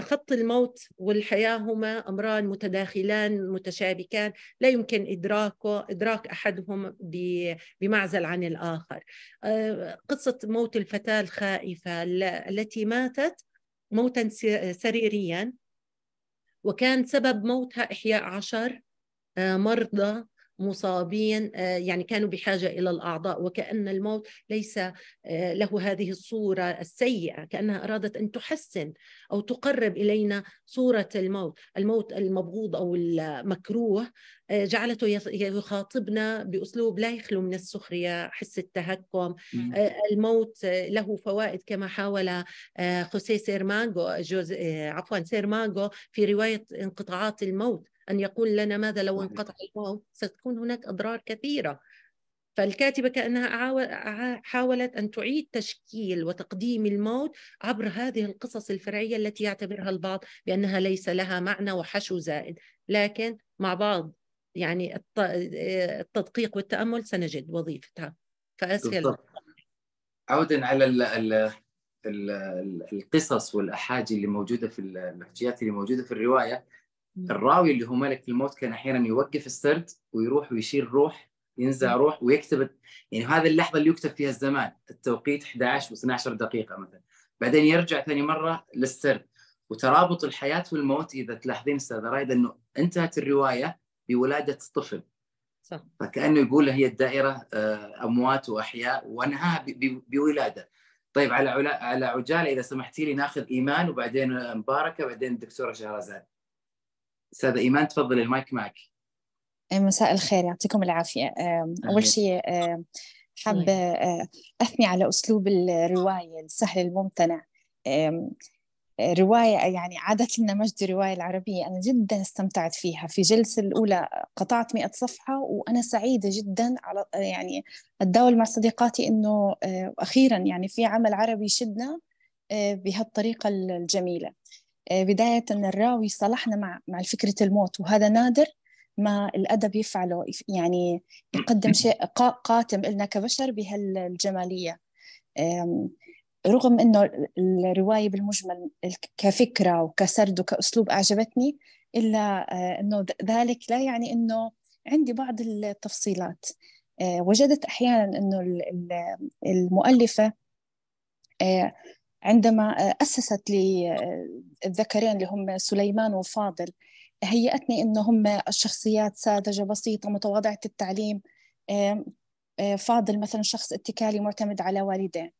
خط الموت والحياة هما أمران متداخلان متشابكان. لا يمكن إدراكه إدراك أحدهم بمعزل عن الآخر. آه، قصة موت الفتاة الخائفة التي ماتت موتا سريريا وكان سبب موتها إحياء عشر آه، مرضى مصابين آه، يعني كانوا بحاجة إلى الأعضاء وكأن الموت ليس آه، له هذه الصورة السيئة كأنها أرادت أن تحسن أو تقرب إلينا صورة الموت، الموت المبغوض أو المكروه آه، جعلته يخاطبنا بأسلوب لا يخلو من السخرية، حس التهكم، الموت له فوائد كما حاول خوسيه سيرماغو عفوا سيرماغو في رواية انقطاعات الموت. أن يقول لنا ماذا لو انقطع الموت ستكون هناك أضرار كثيرة. فالكاتبة كأنها حاولت أن تعيد تشكيل وتقديم الموت عبر هذه القصص الفرعية التي يعتبرها البعض بأنها ليس لها معنى وحشو زائد. لكن مع بعض يعني التدقيق والتأمل سنجد وظيفتها. فأسهل
عودا على ال ال ال القصص والأحاجي اللي موجودة في المحجيات اللي موجودة في الرواية. الراوي اللي هو ملك الموت كان أحيانا يوقف السرد ويروح ويشيل روح ينزع روح ويكتب يعني هذه اللحظة اللي يكتب فيها الزمان التوقيت 11 و12 دقيقة مثلا. بعدين يرجع ثاني مرة للسرد. وترابط الحياة والموت إذا تلاحظين أستاذة رايد إنه انتهت الرواية بولادة طفل. صح. فكأنه يقول هي الدائرة آه، أموات وأحياء وأنهاها بولادة. طيب على على عجالة إذا سمحتي لي ناخذ إيمان وبعدين مباركة وبعدين الدكتورة شهرزاد استاذه إيمان تفضل المايك معك.
إيه، مساء الخير يعطيكم العافية. أول شيء حابه آه، أثني على أسلوب الرواية السهل الممتنع. رواية يعني عادت لنا مجد الرواية العربية أنا جدا استمتعت فيها. في جلسة الأولى قطعت مئة صفحة وأنا سعيدة جدا على يعني أتداول مع صديقاتي إنه آه، أخيرا يعني في عمل عربي شدنا آه، بهالطريقة الجميلة. آه، بداية أن الراوي صلحنا مع مع فكرة الموت وهذا نادر ما الأدب يفعله يعني يقدم شيء قاتم لنا كبشر بهالجمالية. رغم أنه الرواية بالمجمل كفكرة وكسرد وكأسلوب أعجبتني إلا آه، أنه ذلك لا يعني أنه عندي بعض التفصيلات. آه، وجدت أحيانا أنه المؤلفة عندما أسست للذكرين اللي هم سليمان وفاضل هيأتني إنه هم الشخصيات ساذجة بسيطة متواضعة التعليم فاضل مثلا شخص اتكالي معتمد على والديه.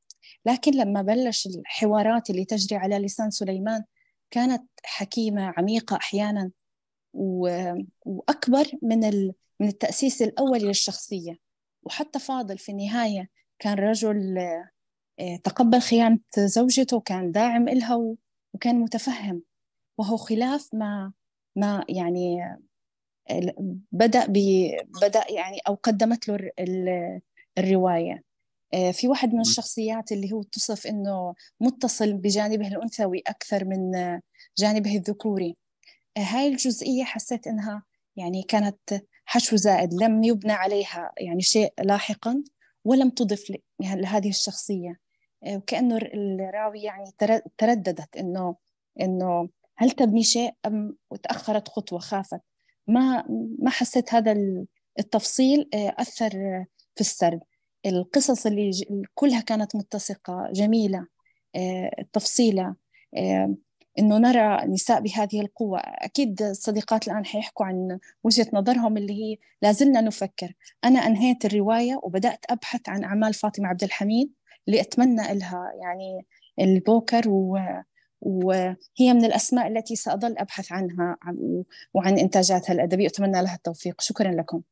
لكن لما بلش الحوارات اللي تجري على لسان سليمان كانت حكيمة عميقة أحيانا وأكبر من من التأسيس الأولي للشخصية. وحتى فاضل في النهاية كان رجل آه، تقبل خيانة زوجته وكان داعم إلها وكان متفهم. وهو خلاف ما ما يعني بدأ بدأ يعني أو قدمت له الرواية. آه، في واحد من الشخصيات اللي هو تصف إنه متصل بجانبه الأنثوي أكثر من جانبه الذكوري. آه، هاي الجزئية حسيت إنها يعني كانت حشو زائد. لم يبنى عليها يعني شيء لاحقا ولم تضف لهذه الشخصية. وكأنه الراوي يعني ترددت إنه إنه هل تبني شيء أم وتأخرت خطوة خافت. ما ما حسيت هذا التفصيل آه، أثر في السرد. القصص اللي كلها كانت متسقة جميلة آه، تفصيلة آه، إنه نرى نساء بهذه القوة. أكيد الصديقات الآن حيحكوا عن وجهة نظرهم اللي هي لازلنا نفكر. أنا أنهيت الرواية وبدأت أبحث عن أعمال فاطمة عبد الحميد. اللي أتمنى لها يعني البوكر و... وهي من الأسماء التي سأظل أبحث عنها وعن إنتاجاتها الأدبية. أتمنى لها التوفيق. شكرا لكم.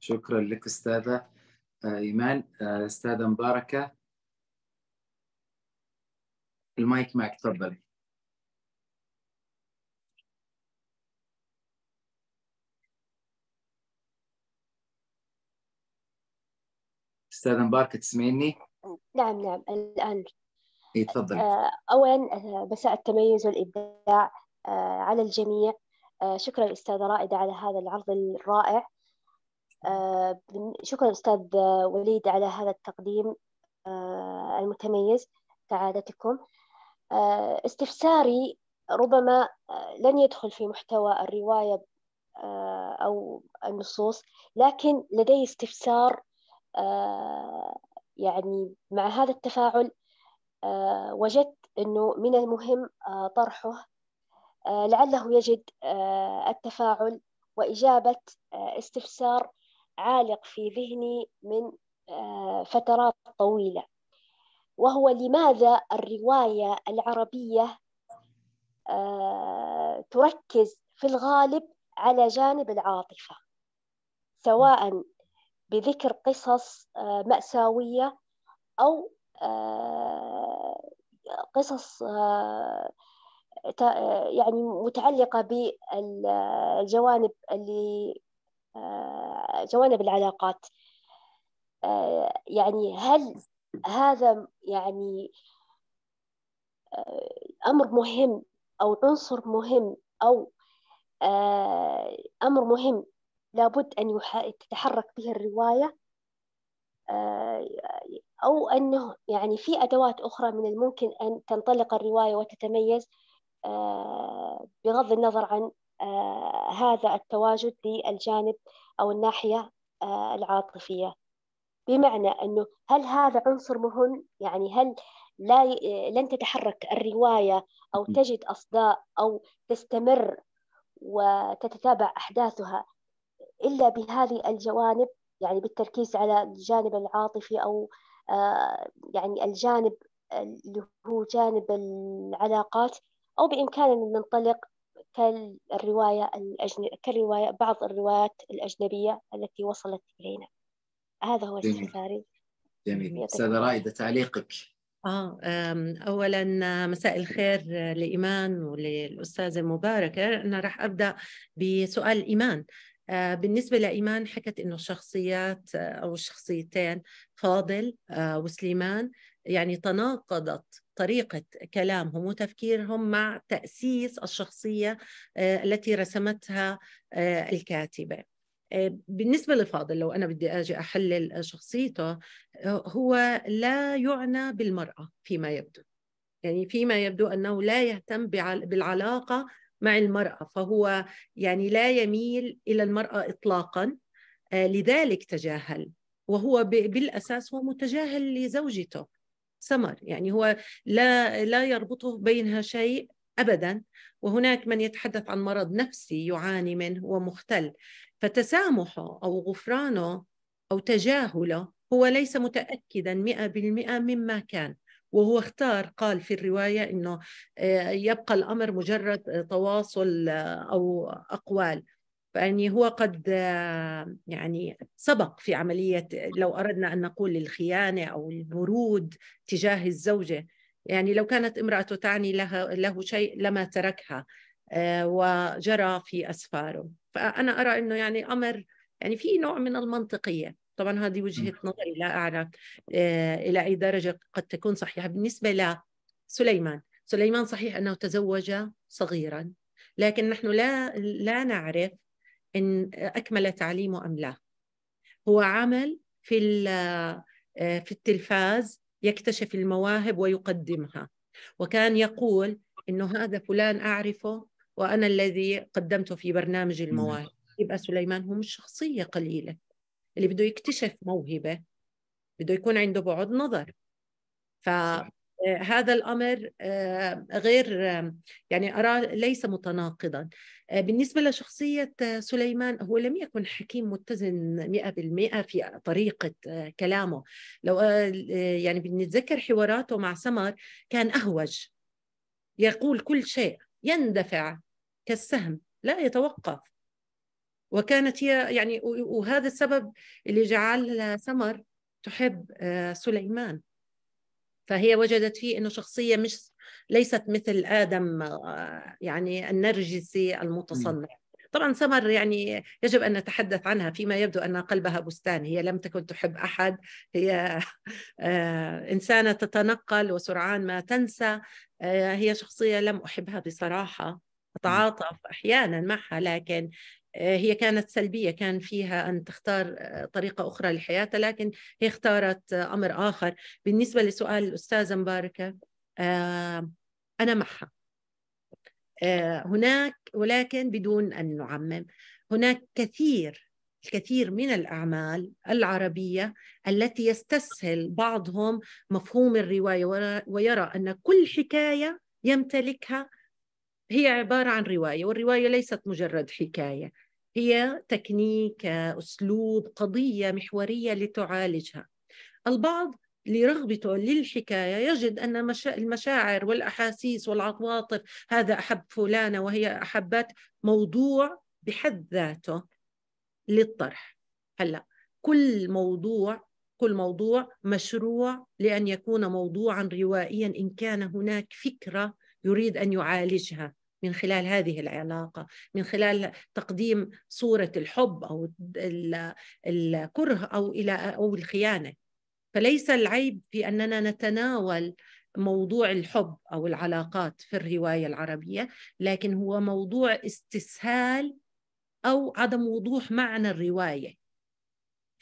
شكرا لك أستاذة آه، إيمان. آه، أستاذة مباركة. المايك معك تفضلي. أستاذة مباركة تسمعيني؟
نعم نعم الآن.
إيه تفضل
آه، أولا آه، مساء التميز والإبداع آه، على الجميع. شكرا الأستاذة رائدة على هذا العرض الرائع. شكرا أستاذ وليد على هذا التقديم المتميز كعادتكم استفساري ربما لن يدخل في محتوى الرواية أو النصوص لكن لدي استفسار يعني مع هذا التفاعل وجدت أنه من المهم طرحه لعله يجد التفاعل وإجابة استفسار عالق في ذهني من فترات طويلة. وهو لماذا الرواية العربية تركز في الغالب على جانب العاطفة سواء بذكر قصص مأساوية أو قصص يعني متعلقة بالجوانب اللي جوانب العلاقات. يعني هل هذا يعني أمر مهم أو عنصر مهم أو أمر مهم لابد أن تتحرك به الرواية أو أنه يعني في أدوات أخرى من الممكن أن تنطلق الرواية وتتميز بغض النظر عن هذا التواجد للجانب أو الناحية العاطفية. بمعنى أنه هل هذا عنصر مهم؟ يعني هل لا لن تتحرك الرواية أو تجد أصداء أو تستمر وتتتابع أحداثها إلا بهذه الجوانب يعني بالتركيز على الجانب العاطفي أو يعني الجانب اللي هو جانب العلاقات أو بإمكاننا أن ننطلق كالرواية الأجن... كالرواية بعض الروايات الأجنبية التي وصلت إلينا. هذا هو استفساري
جميل. أستاذة رائدة تعليقك.
آه أولا مساء الخير لإيمان وللأستاذة مباركة أنا راح أبدأ بسؤال إيمان. آه بالنسبة لإيمان حكت إنه الشخصيات أو الشخصيتين فاضل آه وسليمان يعني تناقضت طريقة كلامهم وتفكيرهم مع تأسيس الشخصية آه التي رسمتها الكاتبة. بالنسبة لفاضل لو أنا بدي أجي أحلل شخصيته هو لا يعنى بالمرأة فيما يبدو. يعني فيما يبدو أنه لا يهتم بالعلاقة مع المرأة فهو يعني لا يميل إلى المرأة إطلاقا لذلك تجاهل وهو بالأساس هو متجاهل لزوجته سمر يعني هو لا لا يربطه بينها شيء ابدا وهناك من يتحدث عن مرض نفسي يعاني منه ومختل فتسامحه أو غفرانه أو تجاهله هو ليس مئة بالمئة مما كان. وهو اختار قال في الرواية أنه آه، يبقى الأمر مجرد تواصل آه، أو أقوال. فاني هو قد آه، يعني سبق في عملية لو أردنا أن نقول الخيانة أو البرود تجاه الزوجة. يعني لو كانت امرأته تعني لها له شيء لما تركها وجرى في أسفاره. فأنا أرى أنه يعني أمر يعني في نوع من المنطقية. طبعا هذه وجهة نظري لا أعرف آه، إلى أي درجة قد تكون صحيحة. بالنسبة لسليمان سليمان صحيح أنه تزوج صغيرا لكن نحن لا لا نعرف إن أكمل تعليمه أم لا. هو عمل في آه، في التلفاز يكتشف المواهب ويقدمها وكان يقول إنه هذا فلان أعرفه وأنا الذي قدمته في برنامج المواهب. يبقى سليمان هو مش شخصية قليلة. اللي بده يكتشف موهبة بده يكون عنده بعد نظر. فهذا الأمر آه، غير يعني أرى ليس متناقضا. آه، بالنسبة لشخصية سليمان هو لم يكن حكيم متزن مئة بالمئة في طريقة آه، كلامه. لو يعني بنتذكر حواراته مع سمر كان أهوج يقول كل شيء يندفع كالسهم لا يتوقف. وكانت هي يعني وهذا السبب اللي جعل سمر تحب آه، سليمان. فهي وجدت فيه إنه شخصية مش ليست مثل آدم آه، يعني النرجسي المتصنع. طبعا سمر يعني يجب أن نتحدث عنها فيما يبدو أن قلبها بستان هي لم تكن تحب أحد. هي آه، إنسانة تتنقل وسرعان ما تنسى. هي شخصية لم أحبها بصراحة. اتعاطف أحيانا معها لكن هي كانت سلبية كان فيها أن تختار طريقة أخرى لحياتها لكن هي اختارت أمر آخر. بالنسبة لسؤال الأستاذة مباركة أنا معها. هناك ولكن بدون أن نعمم هناك كثير الكثير من الأعمال العربية التي يستسهل بعضهم مفهوم الرواية ويرى أن كل حكاية يمتلكها هي عبارة عن رواية والرواية ليست مجرد حكاية. هي تكنيك أسلوب قضية محورية لتعالجها. البعض لرغبته للحكاية يجد أن المشاعر والأحاسيس والعواطف هذا أحب فلانة وهي أحبت موضوع بحد ذاته للطرح. هلا كل موضوع كل موضوع مشروع لأن يكون موضوعا روائيا إن كان هناك فكرة يريد أن يعالجها. من خلال هذه العلاقة من خلال تقديم صورة الحب أو الكره أو إلى أو الخيانة. فليس العيب في أننا نتناول موضوع الحب أو العلاقات في الرواية العربية لكن هو موضوع استسهال أو عدم وضوح معنى الرواية.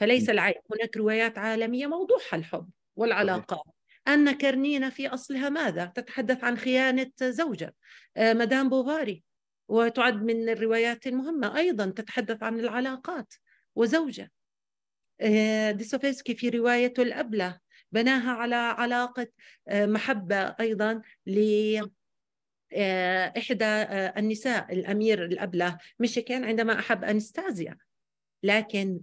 فليس العيب. هناك روايات عالمية موضوعها الحب والعلاقات. أن كرنينة في أصلها ماذا؟ تتحدث عن خيانة زوجة آه، مدام بوفاري وتعد من الروايات المهمة أيضا تتحدث عن العلاقات وزوجة آه، ديستوفيسكي في روايته الأبلة بناها على علاقة آه، محبة أيضا ل إحدى النساء الأمير الأبلة ميشيكان عندما أحب أنستازيا لكن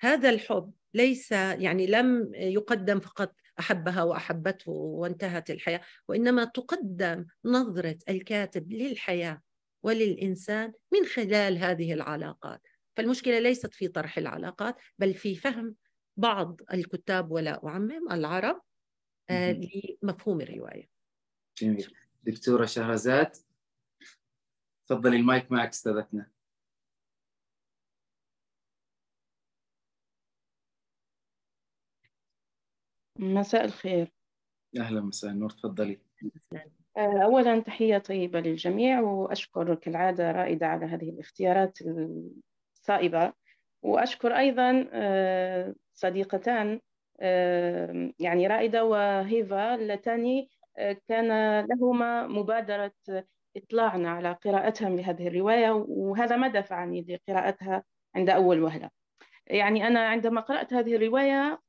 هذا الحب ليس يعني لم يقدم فقط أحبها وأحبته وانتهت الحياة وإنما تقدم نظرة الكاتب للحياة وللإنسان من خلال هذه العلاقات. فالمشكلة ليست في طرح العلاقات بل في فهم بعض الكتاب ولا أعمم العرب آه، لمفهوم الرواية.
جميل. دكتورة شهرزاد تفضلي المايك معك أستاذتنا.
مساء الخير.
أهلا مساء النور تفضلي.
آه، أولا تحية طيبة للجميع وأشكر كالعادة رائدة على هذه الاختيارات الصائبة. وأشكر أيضا آه، صديقتان آه، يعني رائدة وهيفا اللتان كان لهما مبادرة إطلاعنا على قراءتهم لهذه الرواية وهذا ما دفعني لقراءتها عند أول وهلة. يعني أنا عندما قرأت هذه الرواية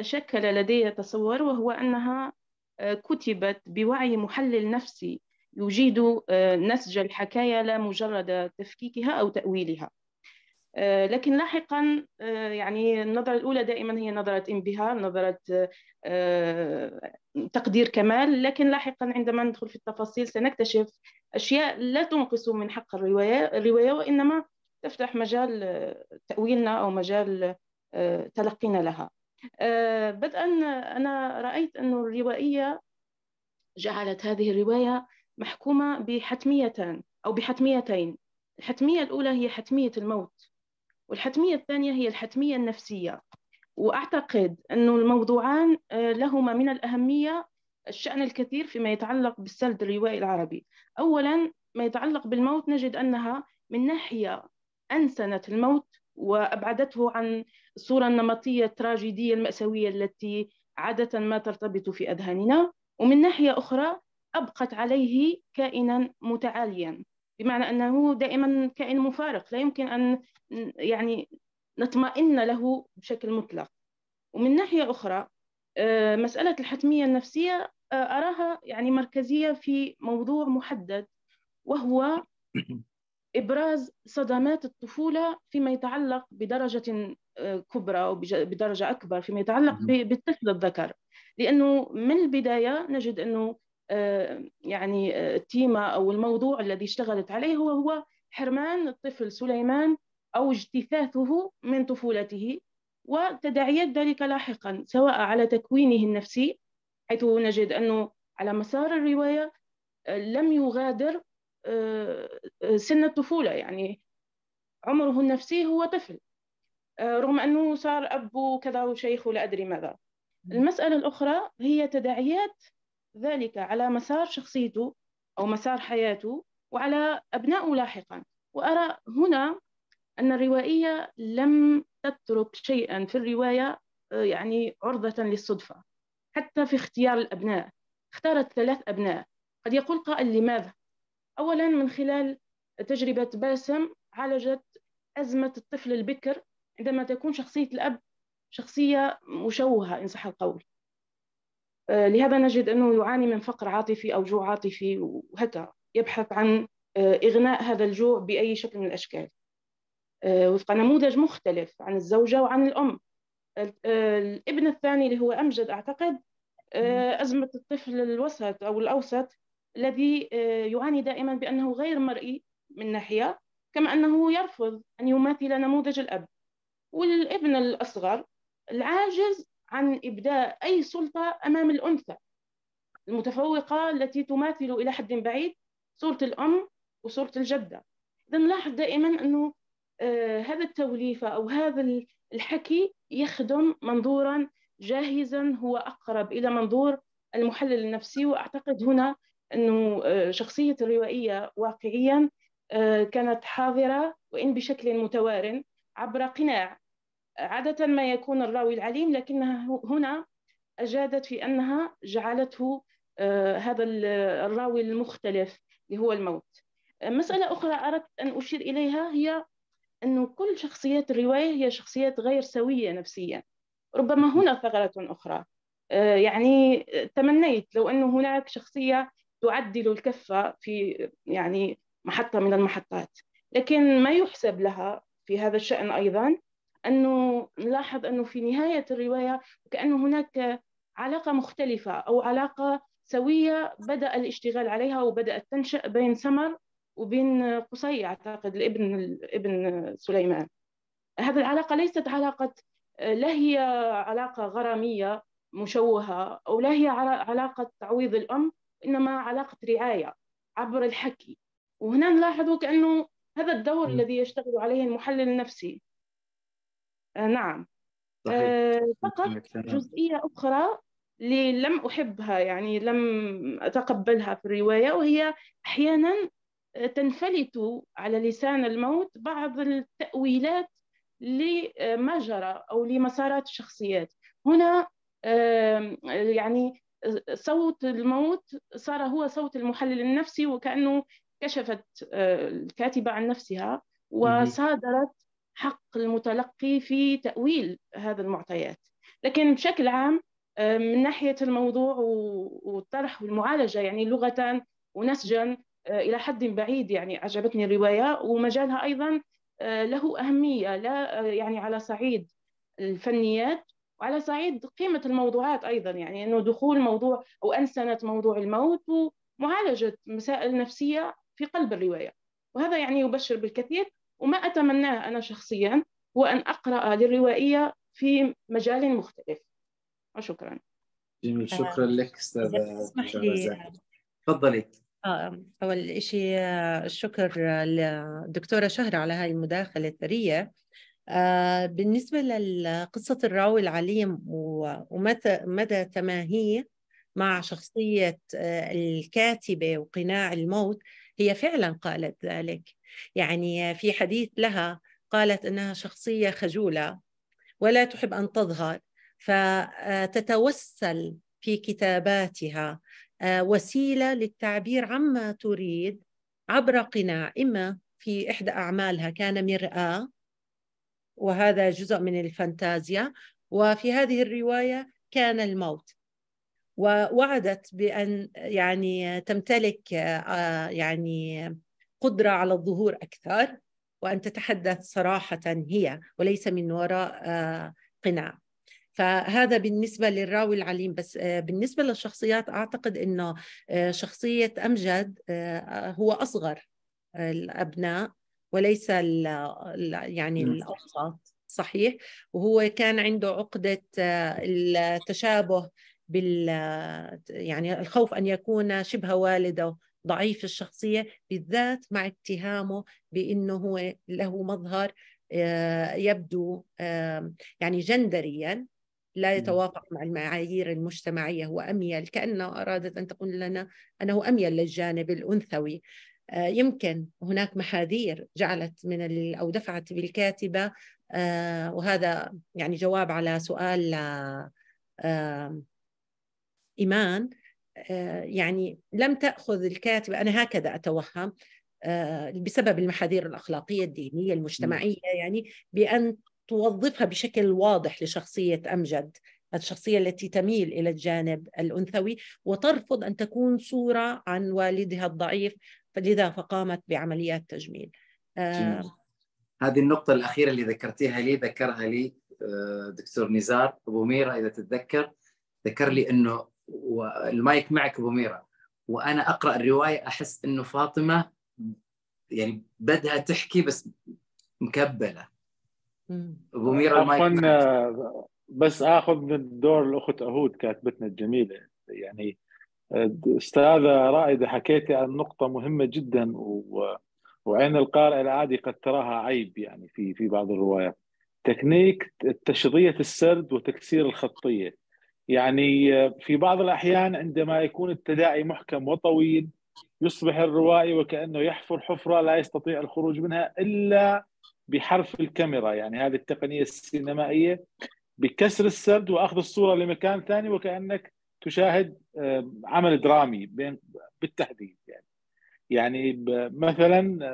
تشكل لدي تصور وهو أنها آه، كتبت بوعي محلل نفسي يجيد آه، نسج الحكاية لا مجرد تفكيكها أو تأويلها. آه، لكن لاحقا يعني النظرة الأولى دائما هي نظرة انبهار نظرة تقدير كمال. لكن لاحقا عندما ندخل في التفاصيل سنكتشف أشياء لا تنقص من حق الرواية, الرواية وإنما تفتح مجال تأويلنا أو مجال تلقينا لها. بدءا أنا رأيت أن الروائية جعلت هذه الرواية محكومة بحتميتان أو بحتميتين. الحتمية الأولى هي حتمية الموت والحتمية الثانية هي الحتمية النفسية. وأعتقد أن الموضوعان آه، لهما من الأهمية الشأن الكثير فيما يتعلق بالسرد الروائي العربي. أولا ما يتعلق بالموت نجد أنها من ناحية أنسنت الموت وأبعدته عن الصورة النمطية التراجيدية المأساوية التي عادة ما ترتبط في أذهاننا. ومن ناحية أخرى أبقت عليه كائنا متعاليا. بمعنى أنه دائما كائن مفارق. لا يمكن أن يعني نطمئن له بشكل مطلق. ومن ناحية أخرى آه، مسألة الحتمية النفسية آه، أراها يعني مركزية في موضوع محدد وهو إبراز صدمات الطفولة فيما يتعلق بدرجة آه، كبرى أو بدرجة أكبر فيما يتعلق بالطفل الذكر. لأنه من البداية نجد أنه آه، يعني آه، التيمة أو الموضوع الذي اشتغلت عليه هو هو حرمان الطفل سليمان أو اجتثاثه من طفولته وتداعيات ذلك لاحقا سواء على تكوينه النفسي حيث نجد أنه على مسار الرواية لم يغادر سن الطفولة يعني عمره النفسي هو طفل. آه، رغم أنه صار أب وكذا وشيخ ولا أدري ماذا. المسألة الأخرى هي تداعيات ذلك على مسار شخصيته أو مسار حياته وعلى أبنائه لاحقا. وأرى هنا أن الروائية لم تترك شيئا في الرواية آه، يعني عرضة للصدفة حتى في اختيار الأبناء. اختارت ثلاث أبناء. قد يقول قائل لماذا؟ أولا من خلال تجربة باسم عالجت أزمة الطفل البكر عندما تكون شخصية الأب شخصية مشوهة إن صح القول. آه، لهذا نجد أنه يعاني من فقر عاطفي أو جوع عاطفي وهكذا. يبحث عن آه، إغناء هذا الجوع بأي شكل من الأشكال. آه، وفق نموذج مختلف عن الزوجة وعن الأم. الابن الثاني اللي هو أمجد أعتقد أزمة الطفل الوسط أو الأوسط الذي يعاني دائما بأنه غير مرئي من ناحية كما أنه يرفض أن يماثل نموذج الأب. والابن الأصغر العاجز عن إبداء أي سلطة أمام الأنثى المتفوقة التي تماثل إلى حد بعيد صورة الأم وصورة الجدة. إذا نلاحظ دائما أنه آه هذا التوليفة أو هذا الحكي يخدم منظورا جاهزا هو أقرب إلى منظور المحلل النفسي وأعتقد هنا أنه آه شخصية الروائية واقعيا آه كانت حاضرة وإن بشكل متوارن عبر قناع. عادة ما يكون الراوي العليم لكنها هنا أجادت في أنها جعلته آه، هذا الراوي المختلف اللي هو الموت. مسألة أخرى أردت أن أشير إليها هي أن كل شخصيات الرواية هي شخصيات غير سوية نفسيا. ربما هنا ثغرة أخرى. آه، يعني تمنيت لو أن هناك شخصية تعدل الكفة في يعني محطة من المحطات. لكن ما يحسب لها في هذا الشأن أيضا أنه نلاحظ أنه في نهاية الرواية كأنه هناك علاقة مختلفة أو علاقة سوية بدأ الاشتغال عليها وبدأت تنشأ بين سمر وبين قصي أعتقد الابن ابن سليمان. هذه العلاقة ليست علاقة لا هي علاقة غرامية مشوهة أو لا هي علاقة تعويض الأم إنما علاقة رعاية عبر الحكي. وهنا نلاحظ كأنه هذا الدور م. الذي يشتغل عليه المحلل النفسي. آه نعم. صحيح. آه فقط جزئية أخرى اللي لم أحبها يعني لم أتقبلها في الرواية وهي أحيانا تنفلت على لسان الموت بعض التأويلات لما جرى أو لمسارات الشخصيات. هنا يعني صوت الموت صار هو صوت المحلل النفسي وكأنه كشفت آه، الكاتبة عن نفسها وصادرت حق المتلقي في تأويل هذا المعطيات. لكن بشكل عام آه، من ناحية الموضوع والطرح والمعالجة يعني لغة ونسجا آه، إلى حد بعيد يعني عجبتني الرواية ومجالها أيضا له أهمية لا يعني على صعيد الفنيات وعلى صعيد قيمة الموضوعات أيضا يعني أنه دخول موضوع أو أنسنة موضوع الموت ومعالجة مسائل نفسية في قلب الرواية. وهذا يعني يبشر بالكثير وما أتمناه أنا شخصيا هو أن أقرأ للروائية في مجال مختلف. وشكرا.
جميل شكرا لك أستاذة تفضلي.
آه، أول شيء الشكر للدكتورة شهرة على هذه المداخلة الثرية. آه، بالنسبة لقصة الراوي العليم ومتى مدى تماهيه مع شخصية آه، الكاتبة وقناع الموت هي فعلا قالت ذلك. يعني في حديث لها قالت إنها شخصية خجولة ولا تحب أن تظهر فتتوسل في كتاباتها آه، وسيلة للتعبير عما تريد عبر قناع إما في إحدى أعمالها كان مرآة وهذا جزء من الفانتازيا. وفي هذه الرواية كان الموت. ووعدت بأن يعني تمتلك آه، يعني قدرة على الظهور أكثر. وأن تتحدث صراحة هي وليس من وراء آه، قناع. فهذا بالنسبة للراوي العليم. بس آه، بالنسبة للشخصيات أعتقد أنه شخصية أمجد هو أصغر الأبناء. وليس يعني الأوسط صحيح؟ وهو كان عنده عقدة التشابه بال يعني الخوف أن يكون شبه والده ضعيف الشخصية بالذات مع اتهامه بأنه هو له مظهر آه، يبدو يعني جندريا لا يتوافق مع المعايير المجتمعية هو أميل كانه أرادت أن تقول لنا أنه أميل للجانب الأنثوي. آه، يمكن هناك محاذير جعلت من أو دفعت بالكاتبة آه، وهذا يعني جواب على سؤال إيمان. يعني لم تأخذ الكاتبة أنا هكذا أتوهم بسبب المحاذير الأخلاقية الدينية المجتمعية يعني بأن توظفها بشكل واضح لشخصية أمجد الشخصية التي تميل إلى الجانب الأنثوي وترفض أن تكون صورة عن والدها الضعيف فلذا فقامت بعمليات تجميل.
آه هذه النقطة الأخيرة اللي ذكرتيها لي ذكرها لي آه، دكتور نزار. أبو ميرا إذا تتذكر ذكر لي أنه المايك معك أبو ميرا. وأنا أقرأ الرواية أحس أنه فاطمة يعني بدها تحكي بس مكبلة.
أبو ميرا المايك آه، بس آخذ من دور الأخت أهود كاتبتنا الجميلة. يعني أستاذة رائدة حكيتي عن نقطة مهمة جدا. وعين القارئ العادي قد تراها عيب يعني في في بعض الروايات تكنيك تشظيه السرد وتكسير الخطية يعني في بعض الأحيان عندما يكون التداعي محكم وطويل يصبح الروائي وكأنه يحفر حفرة لا يستطيع الخروج منها إلا بحرف الكاميرا يعني هذه التقنية السينمائية بكسر السرد وأخذ الصورة لمكان ثاني وكأنك تشاهد آه، عمل درامي بين بالتحديد يعني. يعني مثلا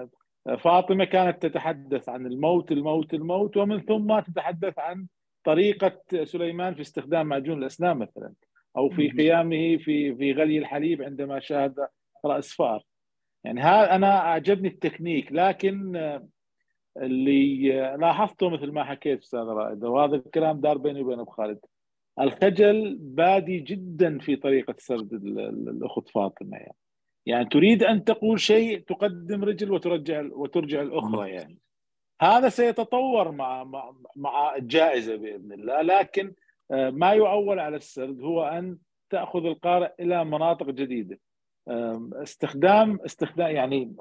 آه، فاطمة كانت تتحدث عن الموت الموت الموت ومن ثم تتحدث عن طريقة سليمان في استخدام معجون الأسنان مثلا أو في قيامه في في غلي الحليب عندما شاهد رأس فار. يعني هذا أنا أعجبني التكنيك لكن آه، اللي لاحظته مثل ما حكيت أستاذ رائده وهذا الكلام دار بيني وبين ابو خالد الخجل بادي جدا في طريقة سرد الأخت فاطمة. يعني يعني تريد أن تقول شيء تقدم رجل وترجع وترجع الأخرى يعني. هذا سيتطور مع مع, مع الجائزه بإذن الله. لكن آه، ما يعول على السرد هو أن تأخذ القارئ إلى مناطق جديدة. استخدام استخدام يعني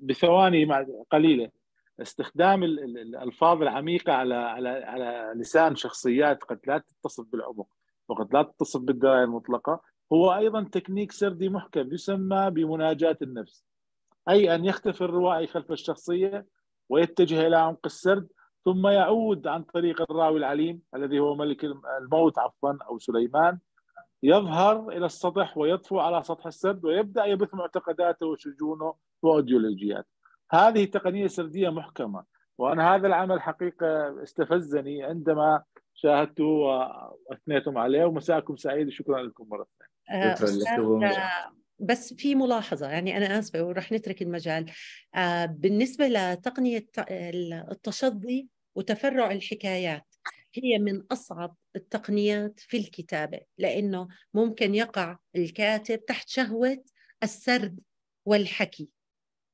بثواني قليلة. استخدام الألفاظ العميقة على على على لسان شخصيات قد لا تتصف بالعمق وقد لا تتصف بالدرايه المطلقة هو أيضا تكنيك سردي محكم يسمى بمناجاة النفس أي أن يختفي الروائي خلف الشخصية ويتجه إلى عمق السرد ثم يعود عن طريق الراوي العليم الذي هو ملك الموت عفوا أو سليمان يظهر إلى السطح ويطفو على سطح السرد ويبدأ يبث معتقداته وشجونه وايديولوجياته هذه تقنية سردية محكمة وأنا هذا العمل حقيقة استفزني عندما شاهدته واثنيتم عليه ومساءكم سعيد وشكرا لكم مرة ثانية.
شكرا لكم. بس في ملاحظة يعني أنا آسفة ورح نترك المجال آه، بالنسبة لتقنية التشظي وتفرع الحكايات هي من أصعب التقنيات في الكتابة لأنه ممكن يقع الكاتب تحت شهوة السرد والحكي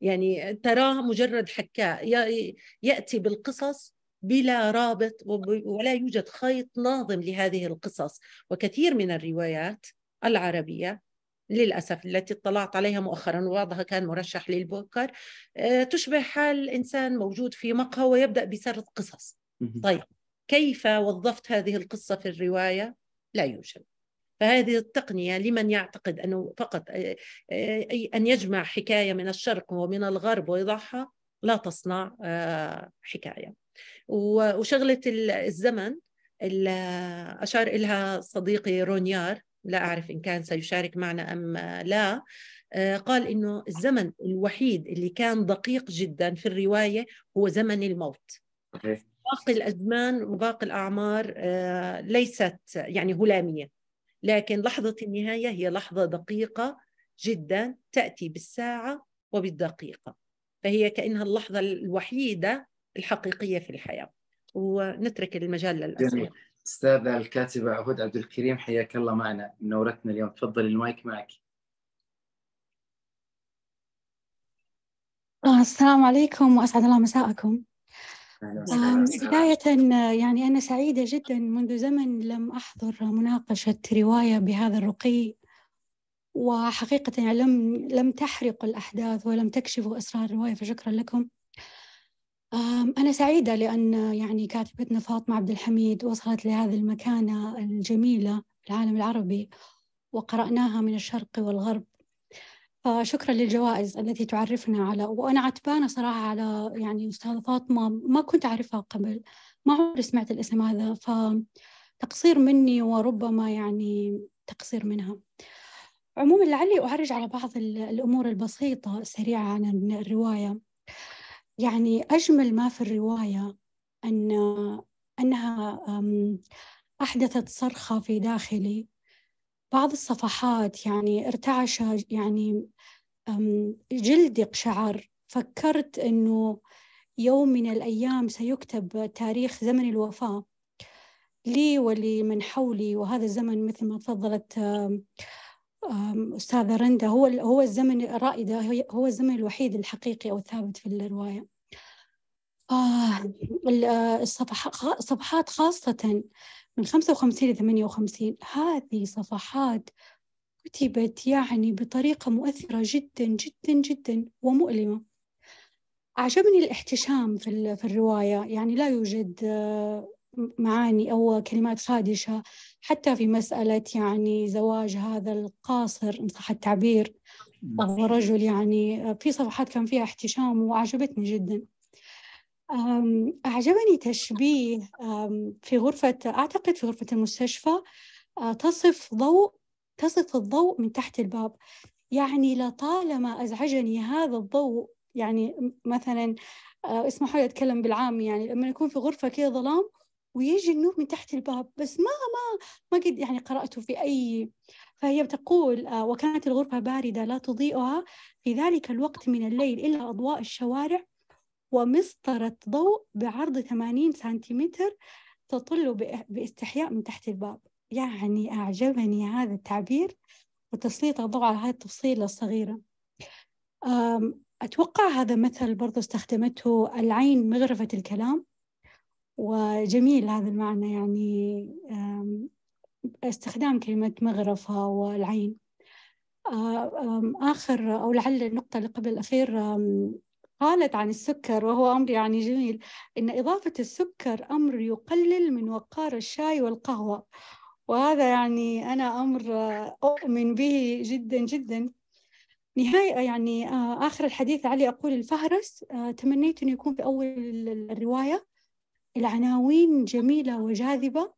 يعني تراه مجرد حكاء يأتي بالقصص بلا رابط ولا يوجد خيط ناظم لهذه القصص. وكثير من الروايات العربية للأسف التي اطلعت عليها مؤخرا وبعضها كان مرشح للبوكر آه، تشبه حال إنسان موجود في مقهى ويبدأ بسرد قصص. طيب كيف وظفت هذه القصة في الرواية؟ لا يوجد. فهذه التقنية لمن يعتقد أنه فقط آه، آه، أن يجمع حكاية من الشرق ومن الغرب ويضعها لا تصنع آه، حكاية. وشغلة الزمن اللي أشار إلها صديقي رونيار لا أعرف إن كان سيشارك معنا أم لا قال إنه الزمن الوحيد اللي كان دقيق جدا في الرواية هو زمن الموت. باقي الأزمان وباقي الأعمار ليست يعني هلامية. لكن لحظة النهاية هي لحظة دقيقة جدا تأتي بالساعة وبالدقيقة. فهي كأنها اللحظة الوحيدة الحقيقية في الحياة. ونترك المجال للأسئلة.
أستاذة الكاتبة عهود عبد الكريم حياك الله معنا. نورتنا اليوم. تفضل المايك معك.
آه، السلام عليكم وأسعد الله مساءكم. بداية يعني أنا سعيدة جدا منذ زمن لم أحضر مناقشة رواية بهذا الرقي وحقيقة يعني لم لم تحرق الأحداث ولم تكشفوا أسرار الرواية فشكرا لكم. أنا سعيدة لأن يعني كاتبتنا فاطمة عبد الحميد وصلت لهذه المكانة الجميلة في العالم العربي وقرأناها من الشرق والغرب. فشكرا للجوائز التي تعرفنا على وأنا عتبانة صراحة على يعني أستاذة فاطمة ما كنت أعرفها قبل ما عمري سمعت الاسم هذا فتقصير مني وربما يعني تقصير منها. عموما لعلي أعرج على بعض الأمور البسيطة سريعة عن الرواية. يعني أجمل ما في الرواية أن أنها أحدثت صرخة في داخلي بعض الصفحات يعني ارتعش يعني جلدي قشعر. فكرت أنه يوم من الأيام سيكتب تاريخ زمن الوفاة لي ولمن حولي. وهذا الزمن مثل ما تفضلت أستاذة رندا هو هو الزمن الرائدة هو الزمن الوحيد الحقيقي أو الثابت في الرواية. آه الصفحات خاصة من 55 ل 58 هذه صفحات كتبت يعني بطريقة مؤثرة جدا جدا جدا ومؤلمة. أعجبني الاحتشام في, في الرواية. يعني لا يوجد آه، معاني أو كلمات خادشة. حتى في مسألة يعني زواج هذا القاصر إن صح التعبير وهو رجل يعني آه، في صفحات كان فيها احتشام وأعجبتني جدا. أعجبني تشبيه في غرفة أعتقد في غرفة المستشفى آه، تصف ضوء تصف الضوء من تحت الباب. يعني لطالما أزعجني هذا الضوء يعني مثلا آه، اسمحوا لي أتكلم بالعام يعني لما يكون في غرفة كذا ظلام ويجي النور من تحت الباب بس ما ما ما قد يعني قرأته في أي فهي بتقول آه، وكانت الغرفة باردة لا تضيئها في ذلك الوقت من الليل إلا أضواء الشوارع ومسطرة ضوء بعرض 80 سنتيمتر تطل باستحياء من تحت الباب. يعني أعجبني هذا التعبير وتسليط الضوء على هذه التفصيلة الصغيرة. أتوقع هذا مثل برضو استخدمته العين مغرفة الكلام. وجميل هذا المعنى يعني استخدام كلمة مغرفة والعين. آخر أو لعل النقطة اللي قبل الأخير قالت عن السكر وهو أمر يعني جميل إن إضافة السكر أمر يقلل من وقار الشاي والقهوة. وهذا يعني أنا أمر أؤمن به جدا جدا. نهاية يعني آه، آخر الحديث علي أقول الفهرس آه، تمنيت أن يكون في أول الرواية. العناوين جميلة وجاذبة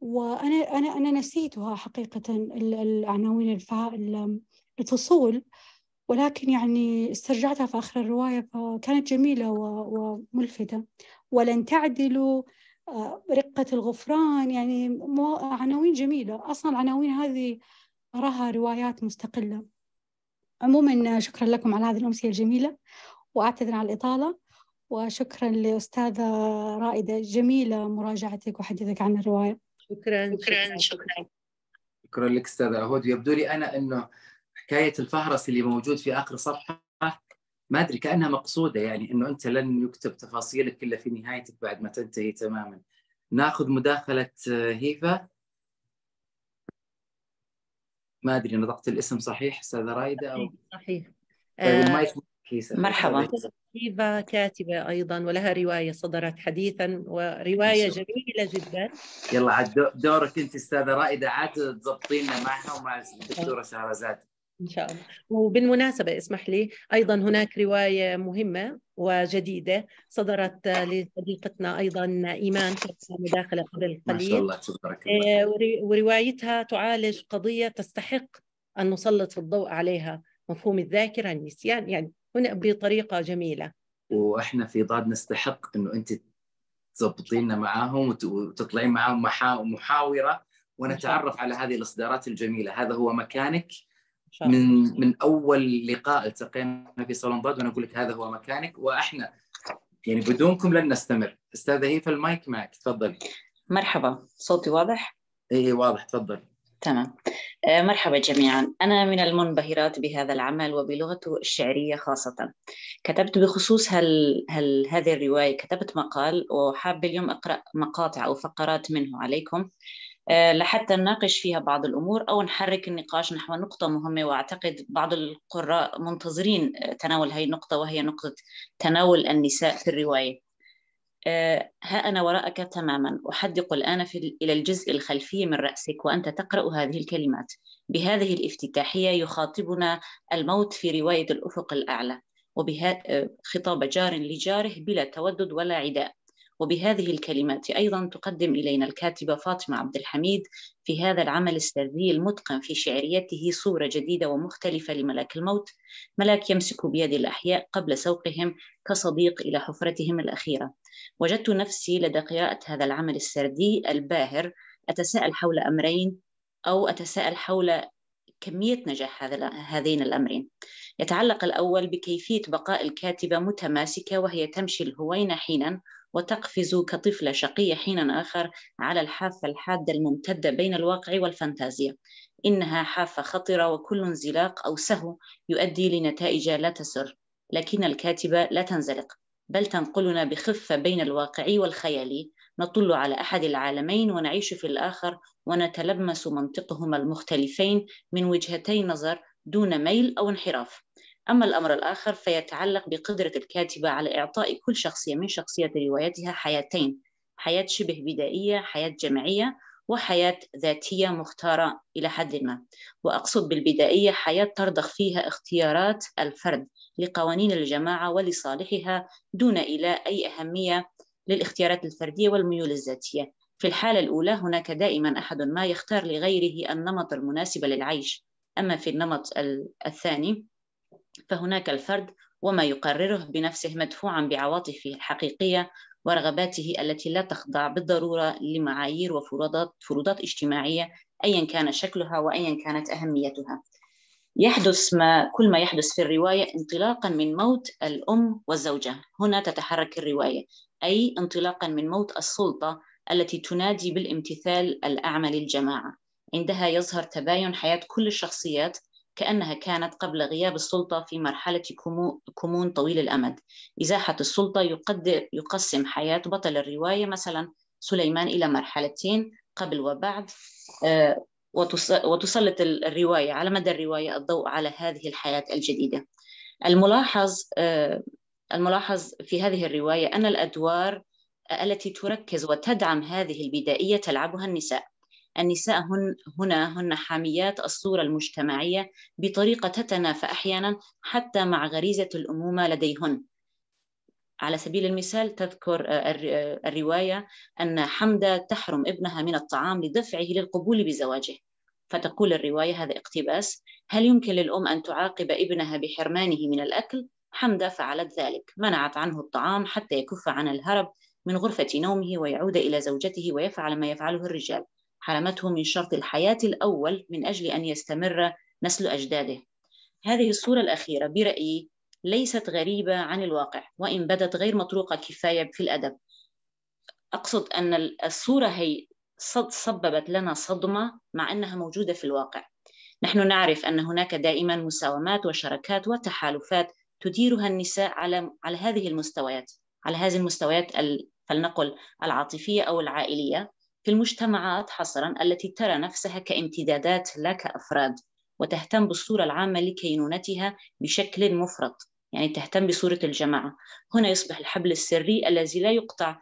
وأنا أنا أنا نسيتها حقيقة العناوين الفصول. ولكن يعني استرجعتها في آخر الرواية فكانت جميلة وملفتة. ولن تعدلوا آه، رقة الغفران يعني عناوين جميلة. أصلا العناوين هذه أراها روايات مستقلة. عموما شكرا لكم على هذه الأمسية الجميلة وأعتذر على الإطالة وشكرا لأستاذة رائدة جميلة مراجعتك وحديثك عن الرواية.
شكرا شكرا.
شكرا شكرا. لك أستاذة أهود يبدو لي أنا أنه حكاية الفهرس اللي موجود في آخر صفحة ما أدري كأنها مقصودة يعني إنه أنت لن يكتب تفاصيلك إلا في نهايتك بعد ما تنتهي تماما. نأخذ مداخلة هيفا. ما أدري نطقت الاسم صحيح أستاذة رايدة؟ أو
صحيح
طيب المايك مرحبا.
هيفا كاتبة أيضا ولها رواية صدرت حديثا ورواية جميلة جدا.
يلا عاد دورك أنت أستاذة رائدة عاد تضبطينا معها ومع الدكتورة شهرزاد.
إن شاء الله. وبالمناسبة اسمح لي أيضا هناك رواية مهمة وجديدة صدرت لصديقتنا أيضا إيمان مداخلة قبل قليل ما شاء الله تبارك الله. آه، وروايتها تعالج قضية تستحق أن نسلط الضوء عليها مفهوم الذاكرة النسيان يعني هنا بطريقة جميلة.
وإحنا في ضاد نستحق أنه أنت تضبطينا معاهم وتطلعين معاهم محاورة ونتعرف على هذه الإصدارات الجميلة. هذا هو مكانك. من من أول لقاء التقينا في صالون ضاد وأنا أقول لك هذا هو مكانك وإحنا يعني بدونكم لن نستمر. أستاذة هيفا المايك معك تفضلي
مرحبا. صوتي واضح؟
اي واضح تفضل.
تمام. آه، مرحبا جميعا. أنا من المنبهرات بهذا العمل وبلغته الشعرية خاصة. كتبت بخصوص هل, هل هذه الرواية كتبت مقال وحاب اليوم أقرأ مقاطع أو فقرات منه عليكم. آه، لحتى نناقش فيها بعض الأمور أو نحرك النقاش نحو نقطة مهمة. وأعتقد بعض القراء منتظرين تناول هذه النقطة وهي نقطة تناول النساء في الرواية. آه، ها أنا وراءك تماما. أحدق الآن في إلى الجزء الخلفي من رأسك وأنت تقرأ هذه الكلمات. بهذه الافتتاحية يخاطبنا الموت في رواية الأفق الأعلى وبها آه، خطاب جار لجاره بلا تودد ولا عداء. وبهذه الكلمات أيضا تقدم إلينا الكاتبة فاطمة عبد الحميد في هذا العمل السردي المتقن في شعريته صورة جديدة ومختلفة لملاك الموت. ملاك يمسك بيد الأحياء قبل سوقهم كصديق إلى حفرتهم الأخيرة. وجدت نفسي لدى قراءة هذا العمل السردي الباهر. أتساءل حول أمرين أو أتساءل حول كمية نجاح هذا هذين الأمرين. يتعلق الأول بكيفية بقاء الكاتبة متماسكة وهي تمشي الهوين حينا وتقفز كطفلة شقية حينا آخر على الحافة الحادة الممتدة بين الواقع والفانتازيا. إنها حافة خطرة وكل انزلاق أو سهو يؤدي لنتائج لا تسر لكن الكاتبة لا تنزلق بل تنقلنا بخفة بين الواقعي والخيالي نطل على أحد العالمين ونعيش في الآخر ونتلمس منطقهما المختلفين من وجهتي نظر دون ميل أو انحراف. أما الأمر الآخر فيتعلق بقدرة الكاتبة على إعطاء كل شخصية من شخصيات روايتها حياتين حياة شبه بدائية حياة جمعية وحياة ذاتية مختارة إلى حد ما. وأقصد بالبدائية حياة ترضخ فيها اختيارات الفرد لقوانين الجماعة ولصالحها دون إلى أي أهمية للاختيارات الفردية والميول الذاتية. في الحالة الأولى هناك دائما أحد ما يختار لغيره النمط المناسب للعيش. أما في النمط الثاني فهناك الفرد وما يقرره بنفسه مدفوعا بعواطفه الحقيقية ورغباته التي لا تخضع بالضرورة لمعايير وفروضات فروضات اجتماعية أيا كان شكلها وأيا كانت أهميتها. يحدث ما كل ما يحدث في الرواية انطلاقا من موت الأم والزوجة. هنا تتحرك الرواية أي انطلاقا من موت السلطة التي تنادي بالامتثال الأعمى للجماعة. عندها يظهر تباين حياة كل الشخصيات كأنها كانت قبل غياب السلطة في مرحلة كمون طويل الأمد. إزاحة السلطة يقدر يقسم حياة بطل الرواية مثلا سليمان إلى مرحلتين قبل وبعد آه، وتسلط الرواية على مدى الرواية الضوء على هذه الحياة الجديدة. الملاحظ آه، الملاحظ في هذه الرواية أن الأدوار التي تركز وتدعم هذه البدائية تلعبها النساء. النساء هن هنا هن حاميات الصورة المجتمعية بطريقة تتنافى أحيانا حتى مع غريزة الأمومة لديهن. على سبيل المثال تذكر الرواية أن حمدة تحرم ابنها من الطعام لدفعه للقبول بزواجه. فتقول الرواية هذا اقتباس هل يمكن للأم أن تعاقب ابنها بحرمانه من الأكل؟ حمدة فعلت ذلك منعت عنه الطعام حتى يكف عن الهرب من غرفة نومه ويعود إلى زوجته ويفعل ما يفعله الرجال. حرمته من شرط الحياة الأول من أجل أن يستمر نسل أجداده. هذه الصورة الأخيرة برأيي ليست غريبة عن الواقع وإن بدت غير مطروقة كفاية في الأدب. أقصد أن الصورة هي سببت لنا صدمة مع أنها موجودة في الواقع. نحن نعرف أن هناك دائما مساومات وشركات وتحالفات تديرها النساء على على هذه المستويات على هذه المستويات فلنقل العاطفية أو العائلية. في المجتمعات حصرا التي ترى نفسها كامتدادات لا كأفراد وتهتم بالصورة العامة لكينونتها بشكل مفرط يعني تهتم بصورة الجماعة. هنا يصبح الحبل السري الذي لا يقطع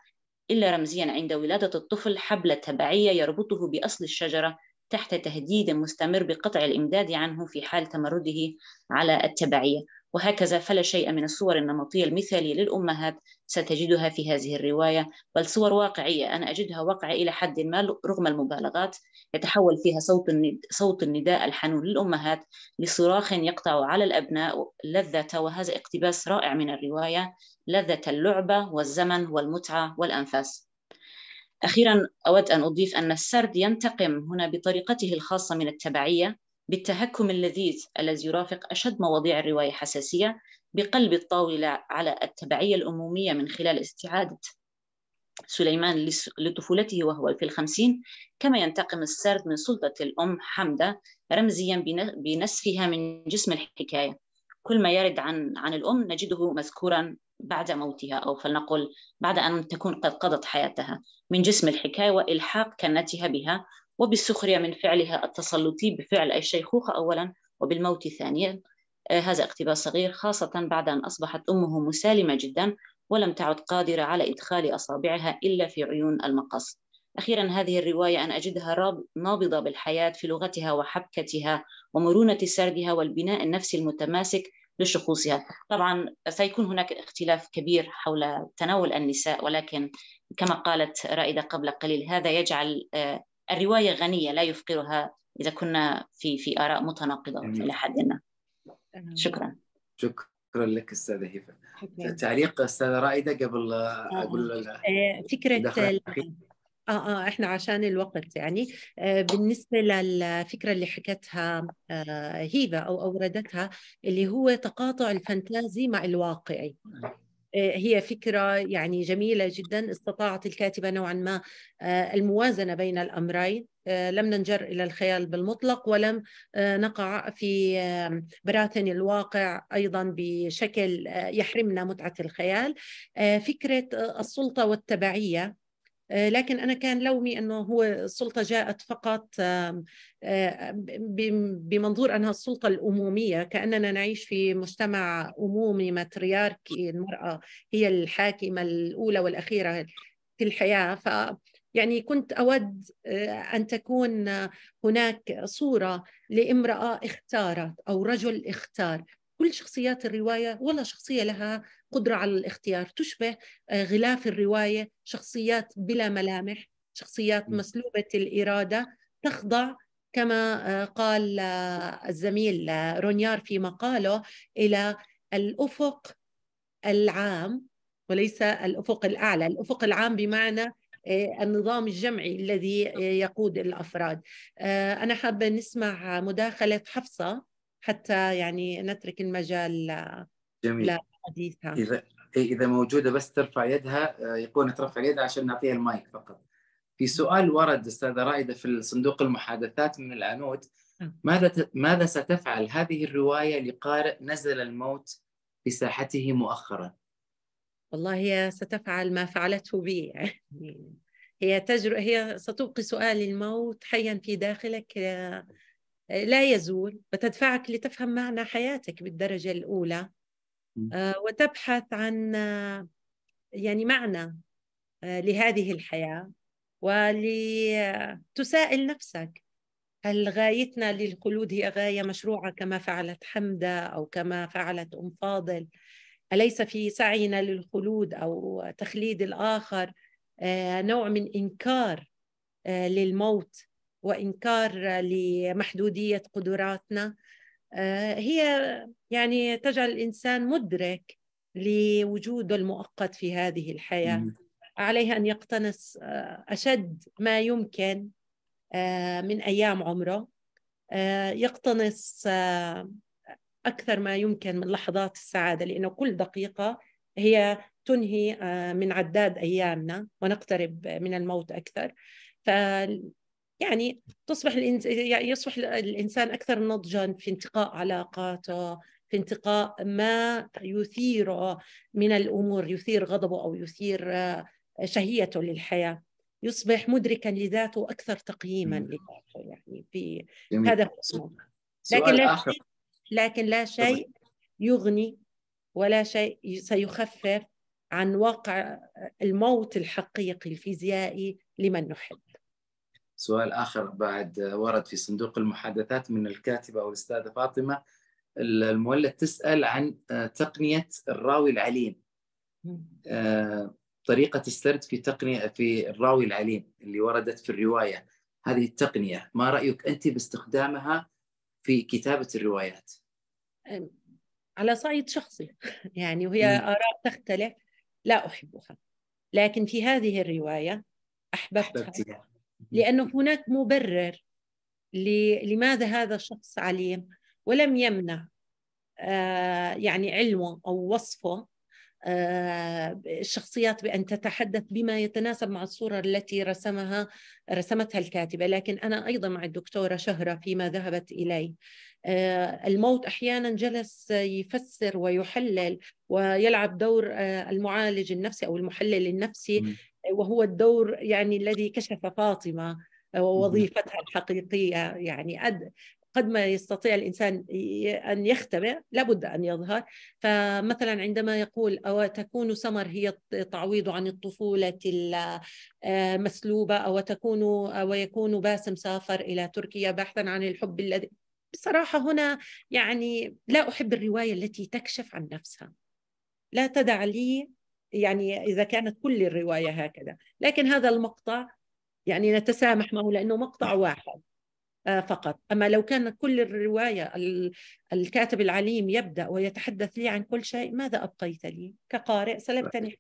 إلا رمزيا عند ولادة الطفل حبل تبعية يربطه بأصل الشجرة تحت تهديد مستمر بقطع الإمداد عنه في حال تمرده على التبعية. وهكذا فلا شيء من الصور النمطية المثالية للأمهات ستجدها في هذه الرواية بل صور واقعية أنا أجدها واقعة إلى حد ما رغم المبالغات. يتحول فيها صوت صوت النداء الحنون للأمهات لصراخ يقطع على الأبناء لذة وهذا اقتباس رائع من الرواية لذة اللعبة والزمن والمتعة والأنفاس. أخيرا أود أن أضيف أن السرد ينتقم هنا بطريقته الخاصة من التبعية بالتهكم اللذيذ الذي يرافق أشد مواضيع الرواية حساسية بقلب الطاولة على التبعية الأمومية من خلال استعادة سليمان لطفولته وهو في الخمسين كما ينتقم السرد من سلطة الأم حمدة رمزيا بنسفها من جسم الحكاية. كل ما يرد عن عن الأم نجده مذكورا بعد موتها أو فلنقل بعد أن تكون قد قضت حياتها. من جسم الحكاية وإلحاق كنتها بها وبالسخرية من فعلها التسلطي بفعل الشيخوخة أولا وبالموت ثانيا. آه، هذا اقتباس صغير خاصة بعد أن أصبحت أمه مسالمة جدا ولم تعد قادرة على إدخال أصابعها إلا في عيون المقص. أخيرا هذه الرواية أنا أجدها نابضة بالحياة في لغتها وحبكتها ومرونة سردها والبناء النفسي المتماسك لشخوصها طبعا سيكون هناك اختلاف كبير حول تناول النساء ولكن كما قالت رائدة قبل قليل هذا يجعل آه، الرواية غنية لا يفقرها إذا كنا في في آراء متناقضة إلى حد ما. شكرا.
شكرا لك أستاذة هبة تعليق أستاذة رائدة قبل أقول
آه، فكرة آه آه إحنا عشان الوقت يعني. آه بالنسبة للفكرة اللي حكتها آه هيفا أو أوردتها اللي هو تقاطع الفانتازي مع الواقعي. آه، هي فكرة يعني جميلة جدا. استطاعت الكاتبة نوعا ما آه، الموازنة بين الأمرين. آه، لم ننجر إلى الخيال بالمطلق ولم نقع في براثن الواقع أيضا بشكل يحرمنا متعة الخيال. فكرة السلطة والتبعية. لكن أنا كان لومي أنه هو السلطة جاءت فقط بمنظور أنها السلطة الأمومية كأننا نعيش في مجتمع أمومي ماترياركي المرأة هي الحاكمة الأولى والأخيرة في الحياة. ف يعني كنت أود آه، أن تكون هناك صورة لامرأة اختارت أو رجل اختار. كل شخصيات الرواية ولا شخصية لها قدرة على الاختيار تشبه آه، غلاف الرواية شخصيات بلا ملامح شخصيات مسلوبة الإرادة تخضع كما آه، قال آه، الزميل رونيار في مقاله إلى الأفق العام وليس الأفق الأعلى. الأفق العام بمعنى النظام الجمعي الذي يقود الأفراد. أنا حابة نسمع مداخلة حفصة حتى يعني نترك المجال
جميل. لحديثها إذا إذا موجودة بس ترفع يدها آه، يكون ترفع يدها عشان نعطيها المايك فقط. في سؤال ورد أستاذة رائدة في صندوق المحادثات من العنود. نعم. ماذا ماذا ستفعل؟ هذه الرواية لقارئ نزل الموت في ساحته مؤخرا؟
والله هي ستفعل ما فعلته بي. يعني هي تجر هي ستبقي سؤال الموت حيا في داخلك آه، لا يزول وتدفعك لتفهم معنى حياتك بالدرجة الأولى. وتبحث عن يعني معنى آه، لهذه الحياة ولتسائل نفسك هل غايتنا للخلود هي غاية مشروعة كما فعلت حمدة أو كما فعلت أم فاضل؟ أليس في سعينا للخلود أو تخليد الآخر؟ آه، نوع من إنكار للموت وإنكار لمحدودية قدراتنا. آه، هي يعني تجعل الإنسان مدرك لوجوده المؤقت في هذه الحياة. عليه أن يقتنص آه، أشد ما يمكن آه، من أيام عمره. يقتنص أكثر ما يمكن من لحظات السعادة لأنه كل دقيقة هي تنهي من عداد أيامنا ونقترب من الموت أكثر. ف يعني تصبح. يعني يصبح الإنسان أكثر نضجا في انتقاء علاقاته في انتقاء ما يثير من الأمور يثير غضبه أو يثير شهيته للحياة. يصبح مدركا لذاته أكثر تقييما لذاته يعني في هذا لكن لا شيء لكن لا شيء يغني ولا شيء سيخفف عن واقع الموت الحقيقي الفيزيائي لمن نحب.
سؤال آخر بعد ورد في صندوق المحادثات من الكاتبة أو الأستاذة فاطمة المولد تسأل عن آه، تقنية الراوي العليم. آه، طريقة السرد في تقنية في الراوي العليم اللي وردت في الرواية. هذه التقنية ما رأيك أنت باستخدامها في كتابة الروايات؟
على صعيد شخصي. يعني وهي آراء تختلف. لا أحبها. لكن في هذه الرواية أحببتها, أحببتها. لأنه هناك مبرر لماذا هذا الشخص عليم ولم يمنع آه، يعني علمه أو وصفه آه، الشخصيات بأن تتحدث بما يتناسب مع الصورة التي رسمها رسمتها الكاتبة. لكن أنا أيضا مع الدكتورة شهرة فيما ذهبت إليه. آه، الموت أحيانا جلس يفسر ويحلل ويلعب دور المعالج النفسي أو المحلل النفسي وهو الدور يعني الذي كشف فاطمة ووظيفتها الحقيقية. يعني أد قد ما يستطيع الإنسان أن يختبئ لابد أن يظهر. فمثلا عندما يقول أو تكون سمر هي تعويض عن الطفولة المسلوبة أو تكون أو يكون باسم سافر إلى تركيا بحثا عن الحب الذي بصراحة هنا يعني لا أحب الرواية التي تكشف عن نفسها. لا تدع لي يعني إذا كانت كل الرواية هكذا. لكن هذا المقطع يعني نتسامح معه لأنه مقطع واحد آه، فقط. أما لو كان كل الرواية الكاتب العليم يبدأ ويتحدث لي عن كل شيء ماذا أبقيت لي؟ كقارئ سلبتني.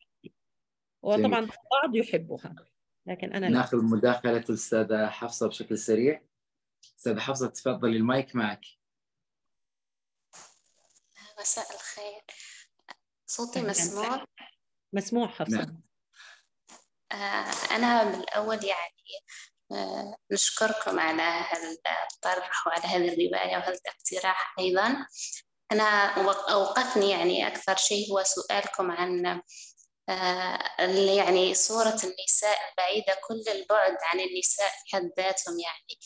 وطبعا البعض يحبها. لكن أنا
نأخذ مداخلة الأستاذة حفصة بشكل سريع. أستاذة حفصة تفضلي المايك معك.
مساء الخير. صوتي مسموع؟
مسموع حفصة نعم.
آه، أنا بالأول يعني آه، نشكركم على هذا الطرح وعلى هذه الرواية وهذا الاقتراح أيضا. أنا أوقفني يعني أكثر شيء هو سؤالكم عن آه، يعني صورة النساء البعيدة كل البعد عن النساء حد ذاتهم يعني.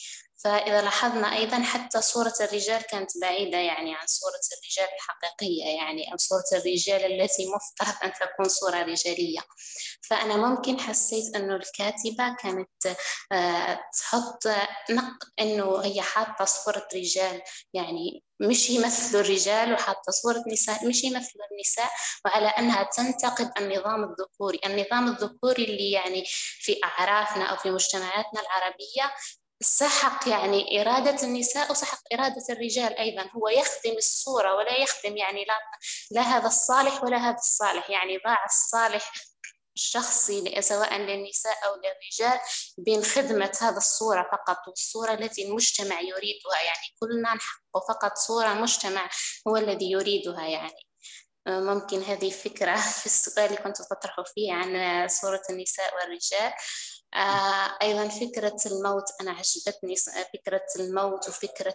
فإذا لاحظنا أيضا حتى صورة الرجال كانت بعيدة يعني عن صورة الرجال الحقيقية يعني أو صورة الرجال التي مفترض أن تكون صورة رجالية. فأنا ممكن حسيت أنه الكاتبة كانت آه، تحط أنه هي حاطة صورة رجال يعني مش يمثلوا الرجال وحاطة صورة نساء مش يمثلوا النساء وعلى أنها تنتقد النظام الذكوري. النظام الذكوري اللي يعني في أعرافنا أو في مجتمعاتنا العربية سحق يعني إرادة النساء وسحق إرادة الرجال أيضا. هو يخدم الصورة ولا يخدم يعني لا, لا هذا الصالح ولا هذا الصالح. يعني ضاع الصالح الشخصي سواء للنساء أو للرجال بين خدمة هذا الصورة فقط. والصورة التي المجتمع يريدها يعني كلنا نحقق فقط صورة مجتمع هو الذي يريدها يعني. ممكن هذه فكرة في السؤال اللي كنت تطرحوا فيه عن صورة النساء والرجال. آه، أيضا فكرة الموت أنا عجبتني فكرة الموت وفكرة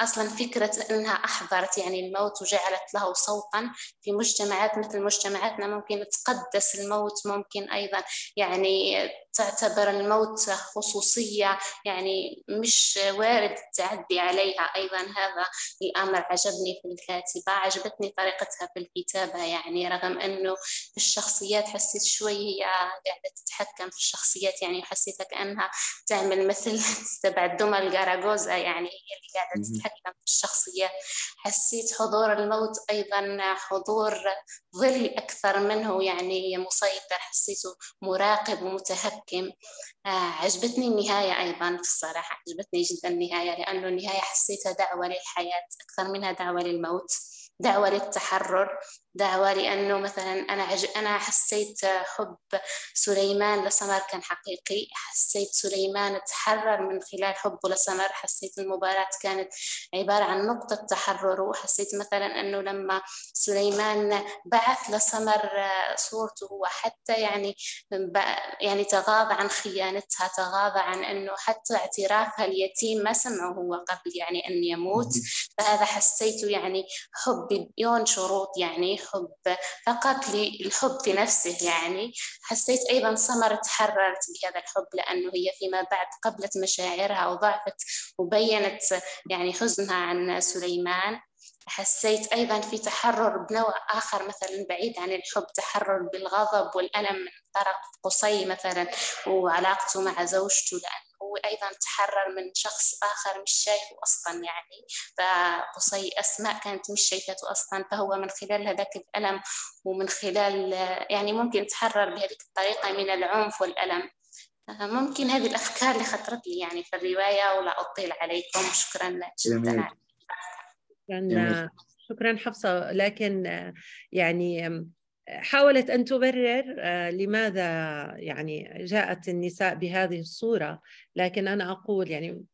أصلا فكرة أنها أحضرت يعني الموت وجعلت له صوتا في مجتمعات مثل مجتمعاتنا. ممكن تقدس الموت ممكن أيضا يعني تعتبر الموت خصوصية يعني مش وارد التعدي عليها. أيضا هذا الأمر عجبني في الكاتبة عجبتني طريقتها في الكتابة. يعني رغم في الشخصيات حسيت شوي هي قاعدة تتحكم في الشخصيات يعني حسيتها كأنها تعمل مثل تبع الدمى الجاراغوزا يعني هي اللي قاعدة تتحكم في الشخصيات حسيت حضور الموت أيضا حضور ظل أكثر منه يعني مسيطر حسيته مراقب ومتهكم. آه عجبتني النهاية أيضا الصراحة عجبتني جدا النهاية لأنه النهاية حسيتها دعوة للحياة أكثر منها دعوة للموت دعوة للتحرر. دعوة لأنه مثلا أنا عج... أنا حسيت حب سليمان لسمر كان حقيقي حسيت سليمان تحرر من خلال حبه لسمر حسيت المباراة كانت عبارة عن نقطة تحرر وحسيت مثلا أنه لما سليمان بعث لسمر صورته هو حتى يعني ب... يعني تغاضى عن خيانتها تغاضى عن أنه حتى اعترافها اليتيم ما سمعه هو قبل يعني أن يموت فهذا حسيته يعني حب بدون شروط يعني حب فقط للحب في نفسه يعني. حسيت أيضا سمر تحررت بهذا الحب لأنه هي فيما بعد قبلت مشاعرها وضعفت وبينت يعني حزنها عن سليمان. حسيت أيضا في تحرر بنوع آخر مثلا بعيد عن الحب تحرر بالغضب والألم من طرف قصي مثلا وعلاقته مع زوجته لأن هو أيضا تحرر من شخص آخر مش شايفه أصلا يعني. فقصي أسماء كانت مش شايفته أصلا فهو من خلال هذاك الألم ومن خلال يعني ممكن تحرر بهذه الطريقة من العنف والألم. ممكن هذه الأفكار اللي خطرت لي يعني في الرواية ولا أطيل عليكم. شكرا جدا
شكرا شكرا حفصة. لكن يعني حاولت أن تبرر آه، لماذا يعني جاءت النساء بهذه الصورة؟ لكن أنا أقول يعني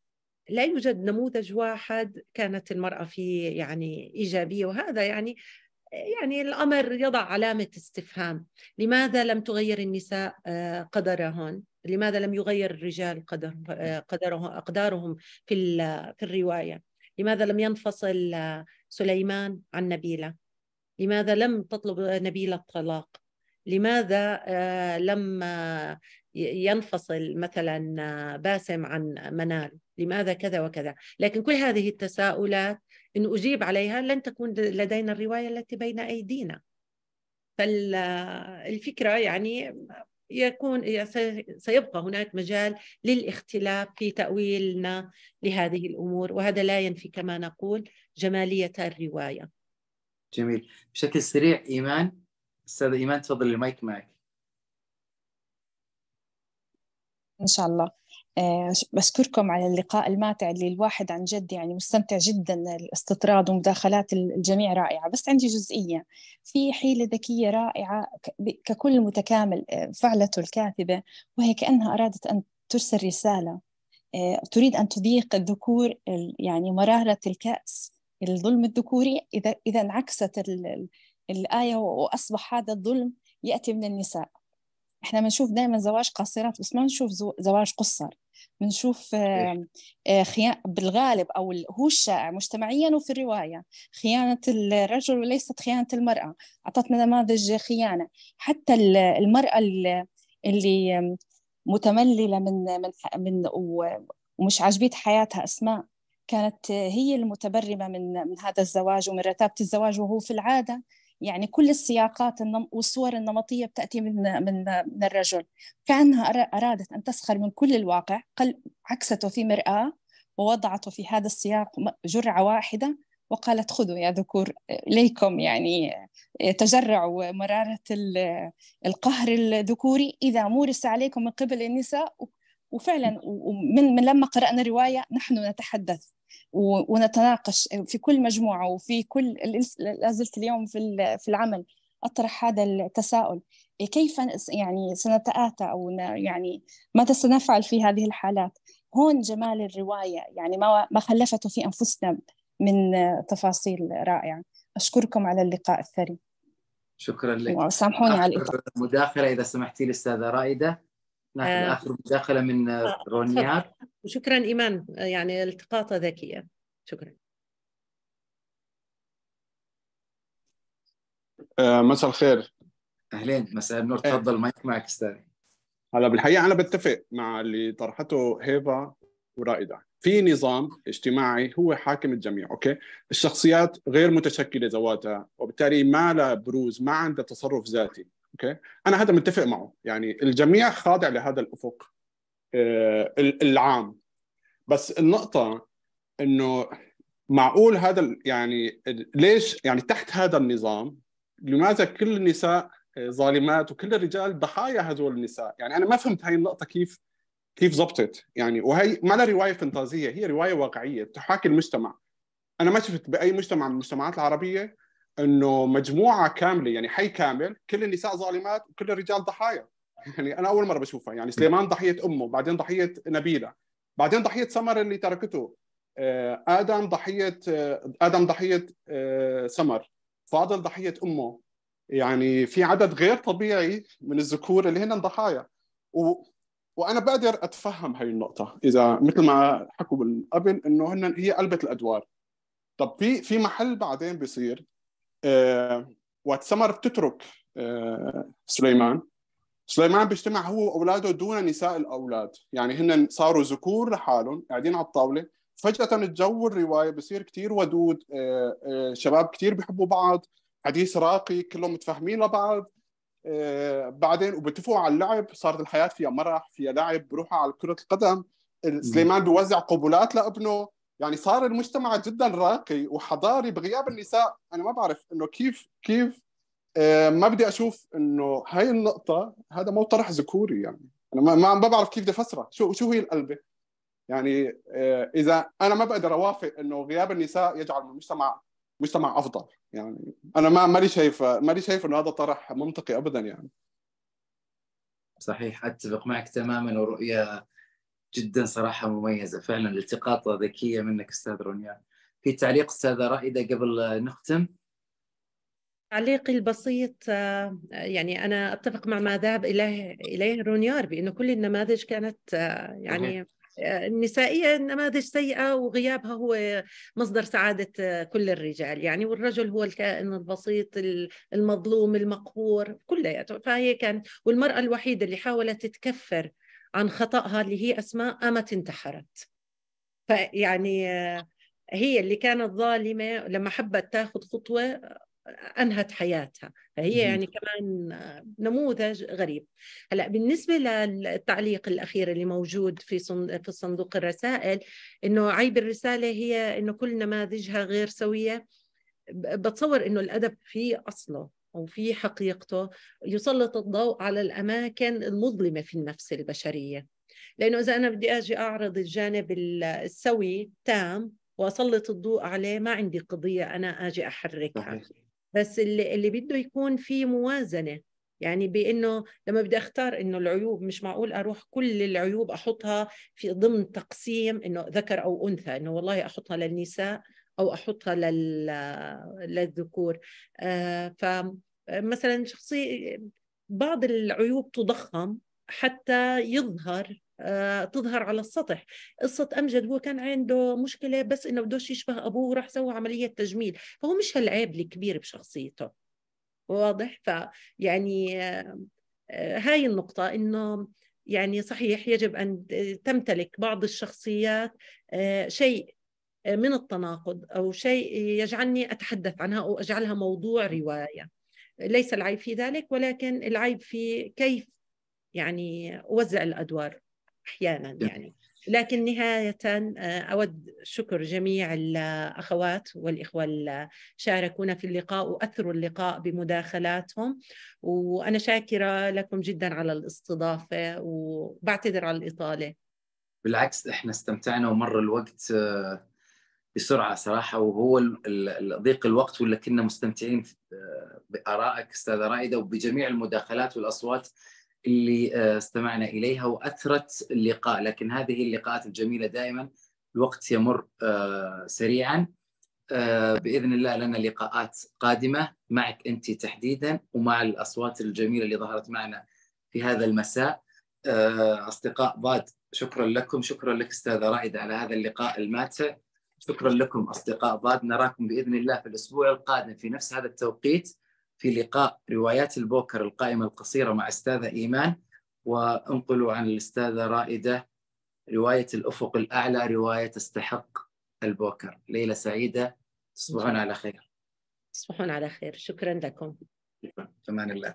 لا يوجد نموذج واحد كانت المرأة فيه يعني إيجابية وهذا يعني يعني الأمر يضع علامة استفهام. لماذا لم تغير النساء آه، قدرهن؟ لماذا لم يغير الرجال قدر آه، قدرهم أقدارهم في في الرواية؟ لماذا لم ينفصل سليمان عن نبيلة؟ لماذا لم تطلب نبيلة الطلاق؟ لماذا آه، لم ينفصل مثلا باسم عن منال؟ لماذا كذا وكذا؟ لكن كل هذه التساؤلات إن أجيب عليها لن تكون لدينا الرواية التي بين أيدينا. فالفكرة يعني يكون سيبقى هناك مجال للاختلاف في تأويلنا لهذه الأمور وهذا لا ينفي كما نقول جمالية الرواية.
جميل. بشكل سريع إيمان. أستاذ إيمان تفضل المايك معك.
إن شاء الله. آه، بشكركم على اللقاء الماتع اللي الواحد عن جد يعني مستمتع جدا الاستطراد ومداخلات الجميع رائعة. بس عندي جزئية. في حيلة ذكية رائعة ككل متكامل آه، فعلته الكاتبة وهي كأنها أرادت أن ترسل رسالة. آه، تريد أن تذيق الذكور يعني مرارة الكأس. الظلم الذكوري إذا إذا انعكست الآية وأصبح هذا الظلم يأتي من النساء. إحنا بنشوف دائما زواج قاصرات بس ما بنشوف زواج قصر. بنشوف آه، خيانة بالغالب أو هو الشائع مجتمعيا وفي الرواية. خيانة الرجل وليست خيانة المرأة. أعطتنا نماذج خيانة. حتى المرأة اللي متمللة من من من ومش عاجبيت حياتها أسماء. كانت هي المتبرمة من من هذا الزواج ومن رتابة الزواج وهو في العادة. يعني كل السياقات والصور النمطية بتأتي من من من الرجل. كأنها أرادت أن تسخر من كل الواقع عكسته في مرآة ووضعته في هذا السياق جرعة واحدة وقالت خذوا يا ذكور إليكم يعني تجرعوا مرارة القهر الذكوري. إذا مورس عليكم من قبل النساء وفعلا ومن من لما قرأنا الرواية نحن نتحدث. ونتناقش في كل مجموعة وفي كل لازلت اليوم في في العمل أطرح هذا التساؤل. كيف يعني سنتآتى أو يعني ماذا سنفعل في هذه الحالات؟ هون جمال الرواية يعني ما ما خلفته في أنفسنا من تفاصيل رائعة. أشكركم على اللقاء الثري.
شكرا لك.
وسامحوني على الإطالة
مداخلة إذا سمحتي لي أستاذة رائدة. ناخذ آه آخر مداخلة من آه رونيار
شكرا إيمان. يعني التقاطة ذكية. شكرا.
آه مساء الخير.
أهلين. مساء النور. تفضل مايك معك أستاذ.
هلا بالحقيقة أنا بتفق مع اللي طرحته هيفا ورائدة. في نظام اجتماعي هو حاكم الجميع okay؟ الشخصيات غير متشكلة ذواتها وبالتالي ما لها بروز ما عندها تصرف ذاتي. أوكي؟ أنا هذا متفق معه. يعني الجميع خاضع لهذا الأفق آه، العام. بس النقطة إنه معقول هذا يعني ليش يعني تحت هذا النظام لماذا كل النساء ظالمات وكل الرجال ضحايا هذول النساء؟ يعني أنا ما فهمت هاي النقطة كيف كيف زبطت يعني وهي ما لها رواية فانتازية هي رواية واقعية تحاكي المجتمع. أنا ما شفت بأي مجتمع من المجتمعات العربية إنه مجموعة كاملة يعني حي كامل كل النساء ظالمات وكل الرجال ضحايا. يعني أنا أول مرة بشوفها. يعني سليمان ضحية أمه بعدين ضحية نبيلة بعدين ضحية سمر اللي تركته. آه، آدم ضحية آه، آدم ضحية آه، سمر. فاضل ضحية أمه. يعني في عدد غير طبيعي من الذكور اللي هن ضحايا. و... وأنا بقدر أتفهم هاي النقطة. إذا مثل ما حكوا قبل إنه هن هي قلبة الأدوار. طب في في محل بعدين بيصير. وقت سمر بتترك آه سليمان. سليمان بيجتمع هو وأولاده دون نساء الأولاد. يعني هن صاروا ذكور لحالهم قاعدين على الطاولة. فجأة الجو الرواية بصير كثير ودود آه آه شباب كثير بيحبوا بعض حديث راقي كلهم متفاهمين لبعض. آه بعدين وبتفقوا على اللعب صارت الحياة فيها مرح فيها لعب بروحوا على كرة القدم. سليمان بيوزع قبولات لابنه. يعني صار المجتمع جدا راقي وحضاري بغياب النساء. أنا ما بعرف إنه كيف كيف آه ما بدي أشوف إنه هاي النقطة هذا مو طرح ذكوري يعني. أنا ما ما بعرف كيف بدي افسرها شو شو هي القلبة؟ يعني آه إذا أنا ما بقدر أوافق إنه غياب النساء يجعل المجتمع مجتمع أفضل. يعني أنا ما ماني شايف ماني شايف إنه هذا طرح منطقي ابدا يعني.
صحيح أتفق معك تماما ورؤية جدا صراحة مميزة. فعلا التقاطه ذكية منك أستاذ رونيان. في تعليق أستاذة رائدة قبل نختم؟
تعليقي البسيط آه، يعني أنا أتفق مع ما ذهب إليه إليه رونيار بأنه كل النماذج كانت آه، يعني النسائية نماذج سيئة وغيابها هو مصدر سعادة كل الرجال. يعني والرجل هو الكائن البسيط المظلوم المقهور كلياته فهي كانت والمرأة الوحيدة اللي حاولت تتكفر عن خطأها اللي هي أسماء قامت انتحرت. فيعني آه، هي اللي كانت ظالمة لما حبت تاخذ خطوة أنهت حياتها. فهي يعني كمان نموذج غريب. هلأ بالنسبة للتعليق الأخير اللي موجود في في صندوق الرسائل إنه عيب الرسالة هي إنه كل نماذجها غير سوية. بتصور إنه الأدب في أصله. أو في حقيقته يسلط الضوء على الأماكن المظلمة في النفس البشرية. لأنه إذا أنا بدي أجي أعرض الجانب السوي تام وأسلط الضوء عليه ما عندي قضية أنا أجي أحركها. بس اللي اللي بده يكون في موازنة. يعني بإنه لما بدي أختار إنه العيوب مش معقول أروح كل العيوب أحطها في ضمن تقسيم إنه ذكر أو أنثى إنه والله أحطها للنساء أو أحطها لل للذكور. آه فمثلا شخصية بعض العيوب تضخم حتى يظهر آه، تظهر على السطح. قصة أمجد هو كان عنده مشكلة بس إنه بدوش يشبه أبوه وراح سوى عملية تجميل. فهو مش هالعيب الكبير بشخصيته. واضح؟ فيعني آه، آه، هاي النقطة إنه يعني صحيح يجب أن تمتلك بعض الشخصيات شيء من التناقض أو شيء يجعلني أتحدث عنها أو أجعلها موضوع رواية. ليس العيب في ذلك ولكن العيب في كيف يعني أوزع الأدوار أحيانا يعني. لكن نهاية آه، أود شكر جميع الأخوات والإخوة اللي شاركونا في اللقاء وأثروا اللقاء بمداخلاتهم وأنا شاكرة لكم جدا على الاستضافة وبعتذر على الإطالة.
بالعكس إحنا استمتعنا ومر الوقت آه، بسرعة صراحة وهو ضيق الوقت ولا كنا مستمتعين آه، بآرائك أستاذة رائدة وبجميع المداخلات والأصوات اللي آه، استمعنا إليها وأثرت اللقاء. لكن هذه اللقاءات الجميلة دائما الوقت يمر آه، سريعا. آه، بإذن الله لنا لقاءات قادمة. معك أنت تحديدا ومع الأصوات الجميلة اللي ظهرت معنا في هذا المساء. أصدقاء ضاد شكرا لكم شكرا لك أستاذة رائدة على هذا اللقاء الماتع. شكرا لكم أصدقاء ضاد. نراكم بإذن الله في الأسبوع القادم في نفس هذا التوقيت في لقاء روايات البوكر القائمة القصيرة مع أستاذة إيمان. وانقلوا عن الأستاذة رائدة رواية الأفق الأعلى رواية تستحق البوكر. ليلة سعيدة تصبحون على خير.
تصبحون على خير. شكرا لكم.
شكرا أمان الله.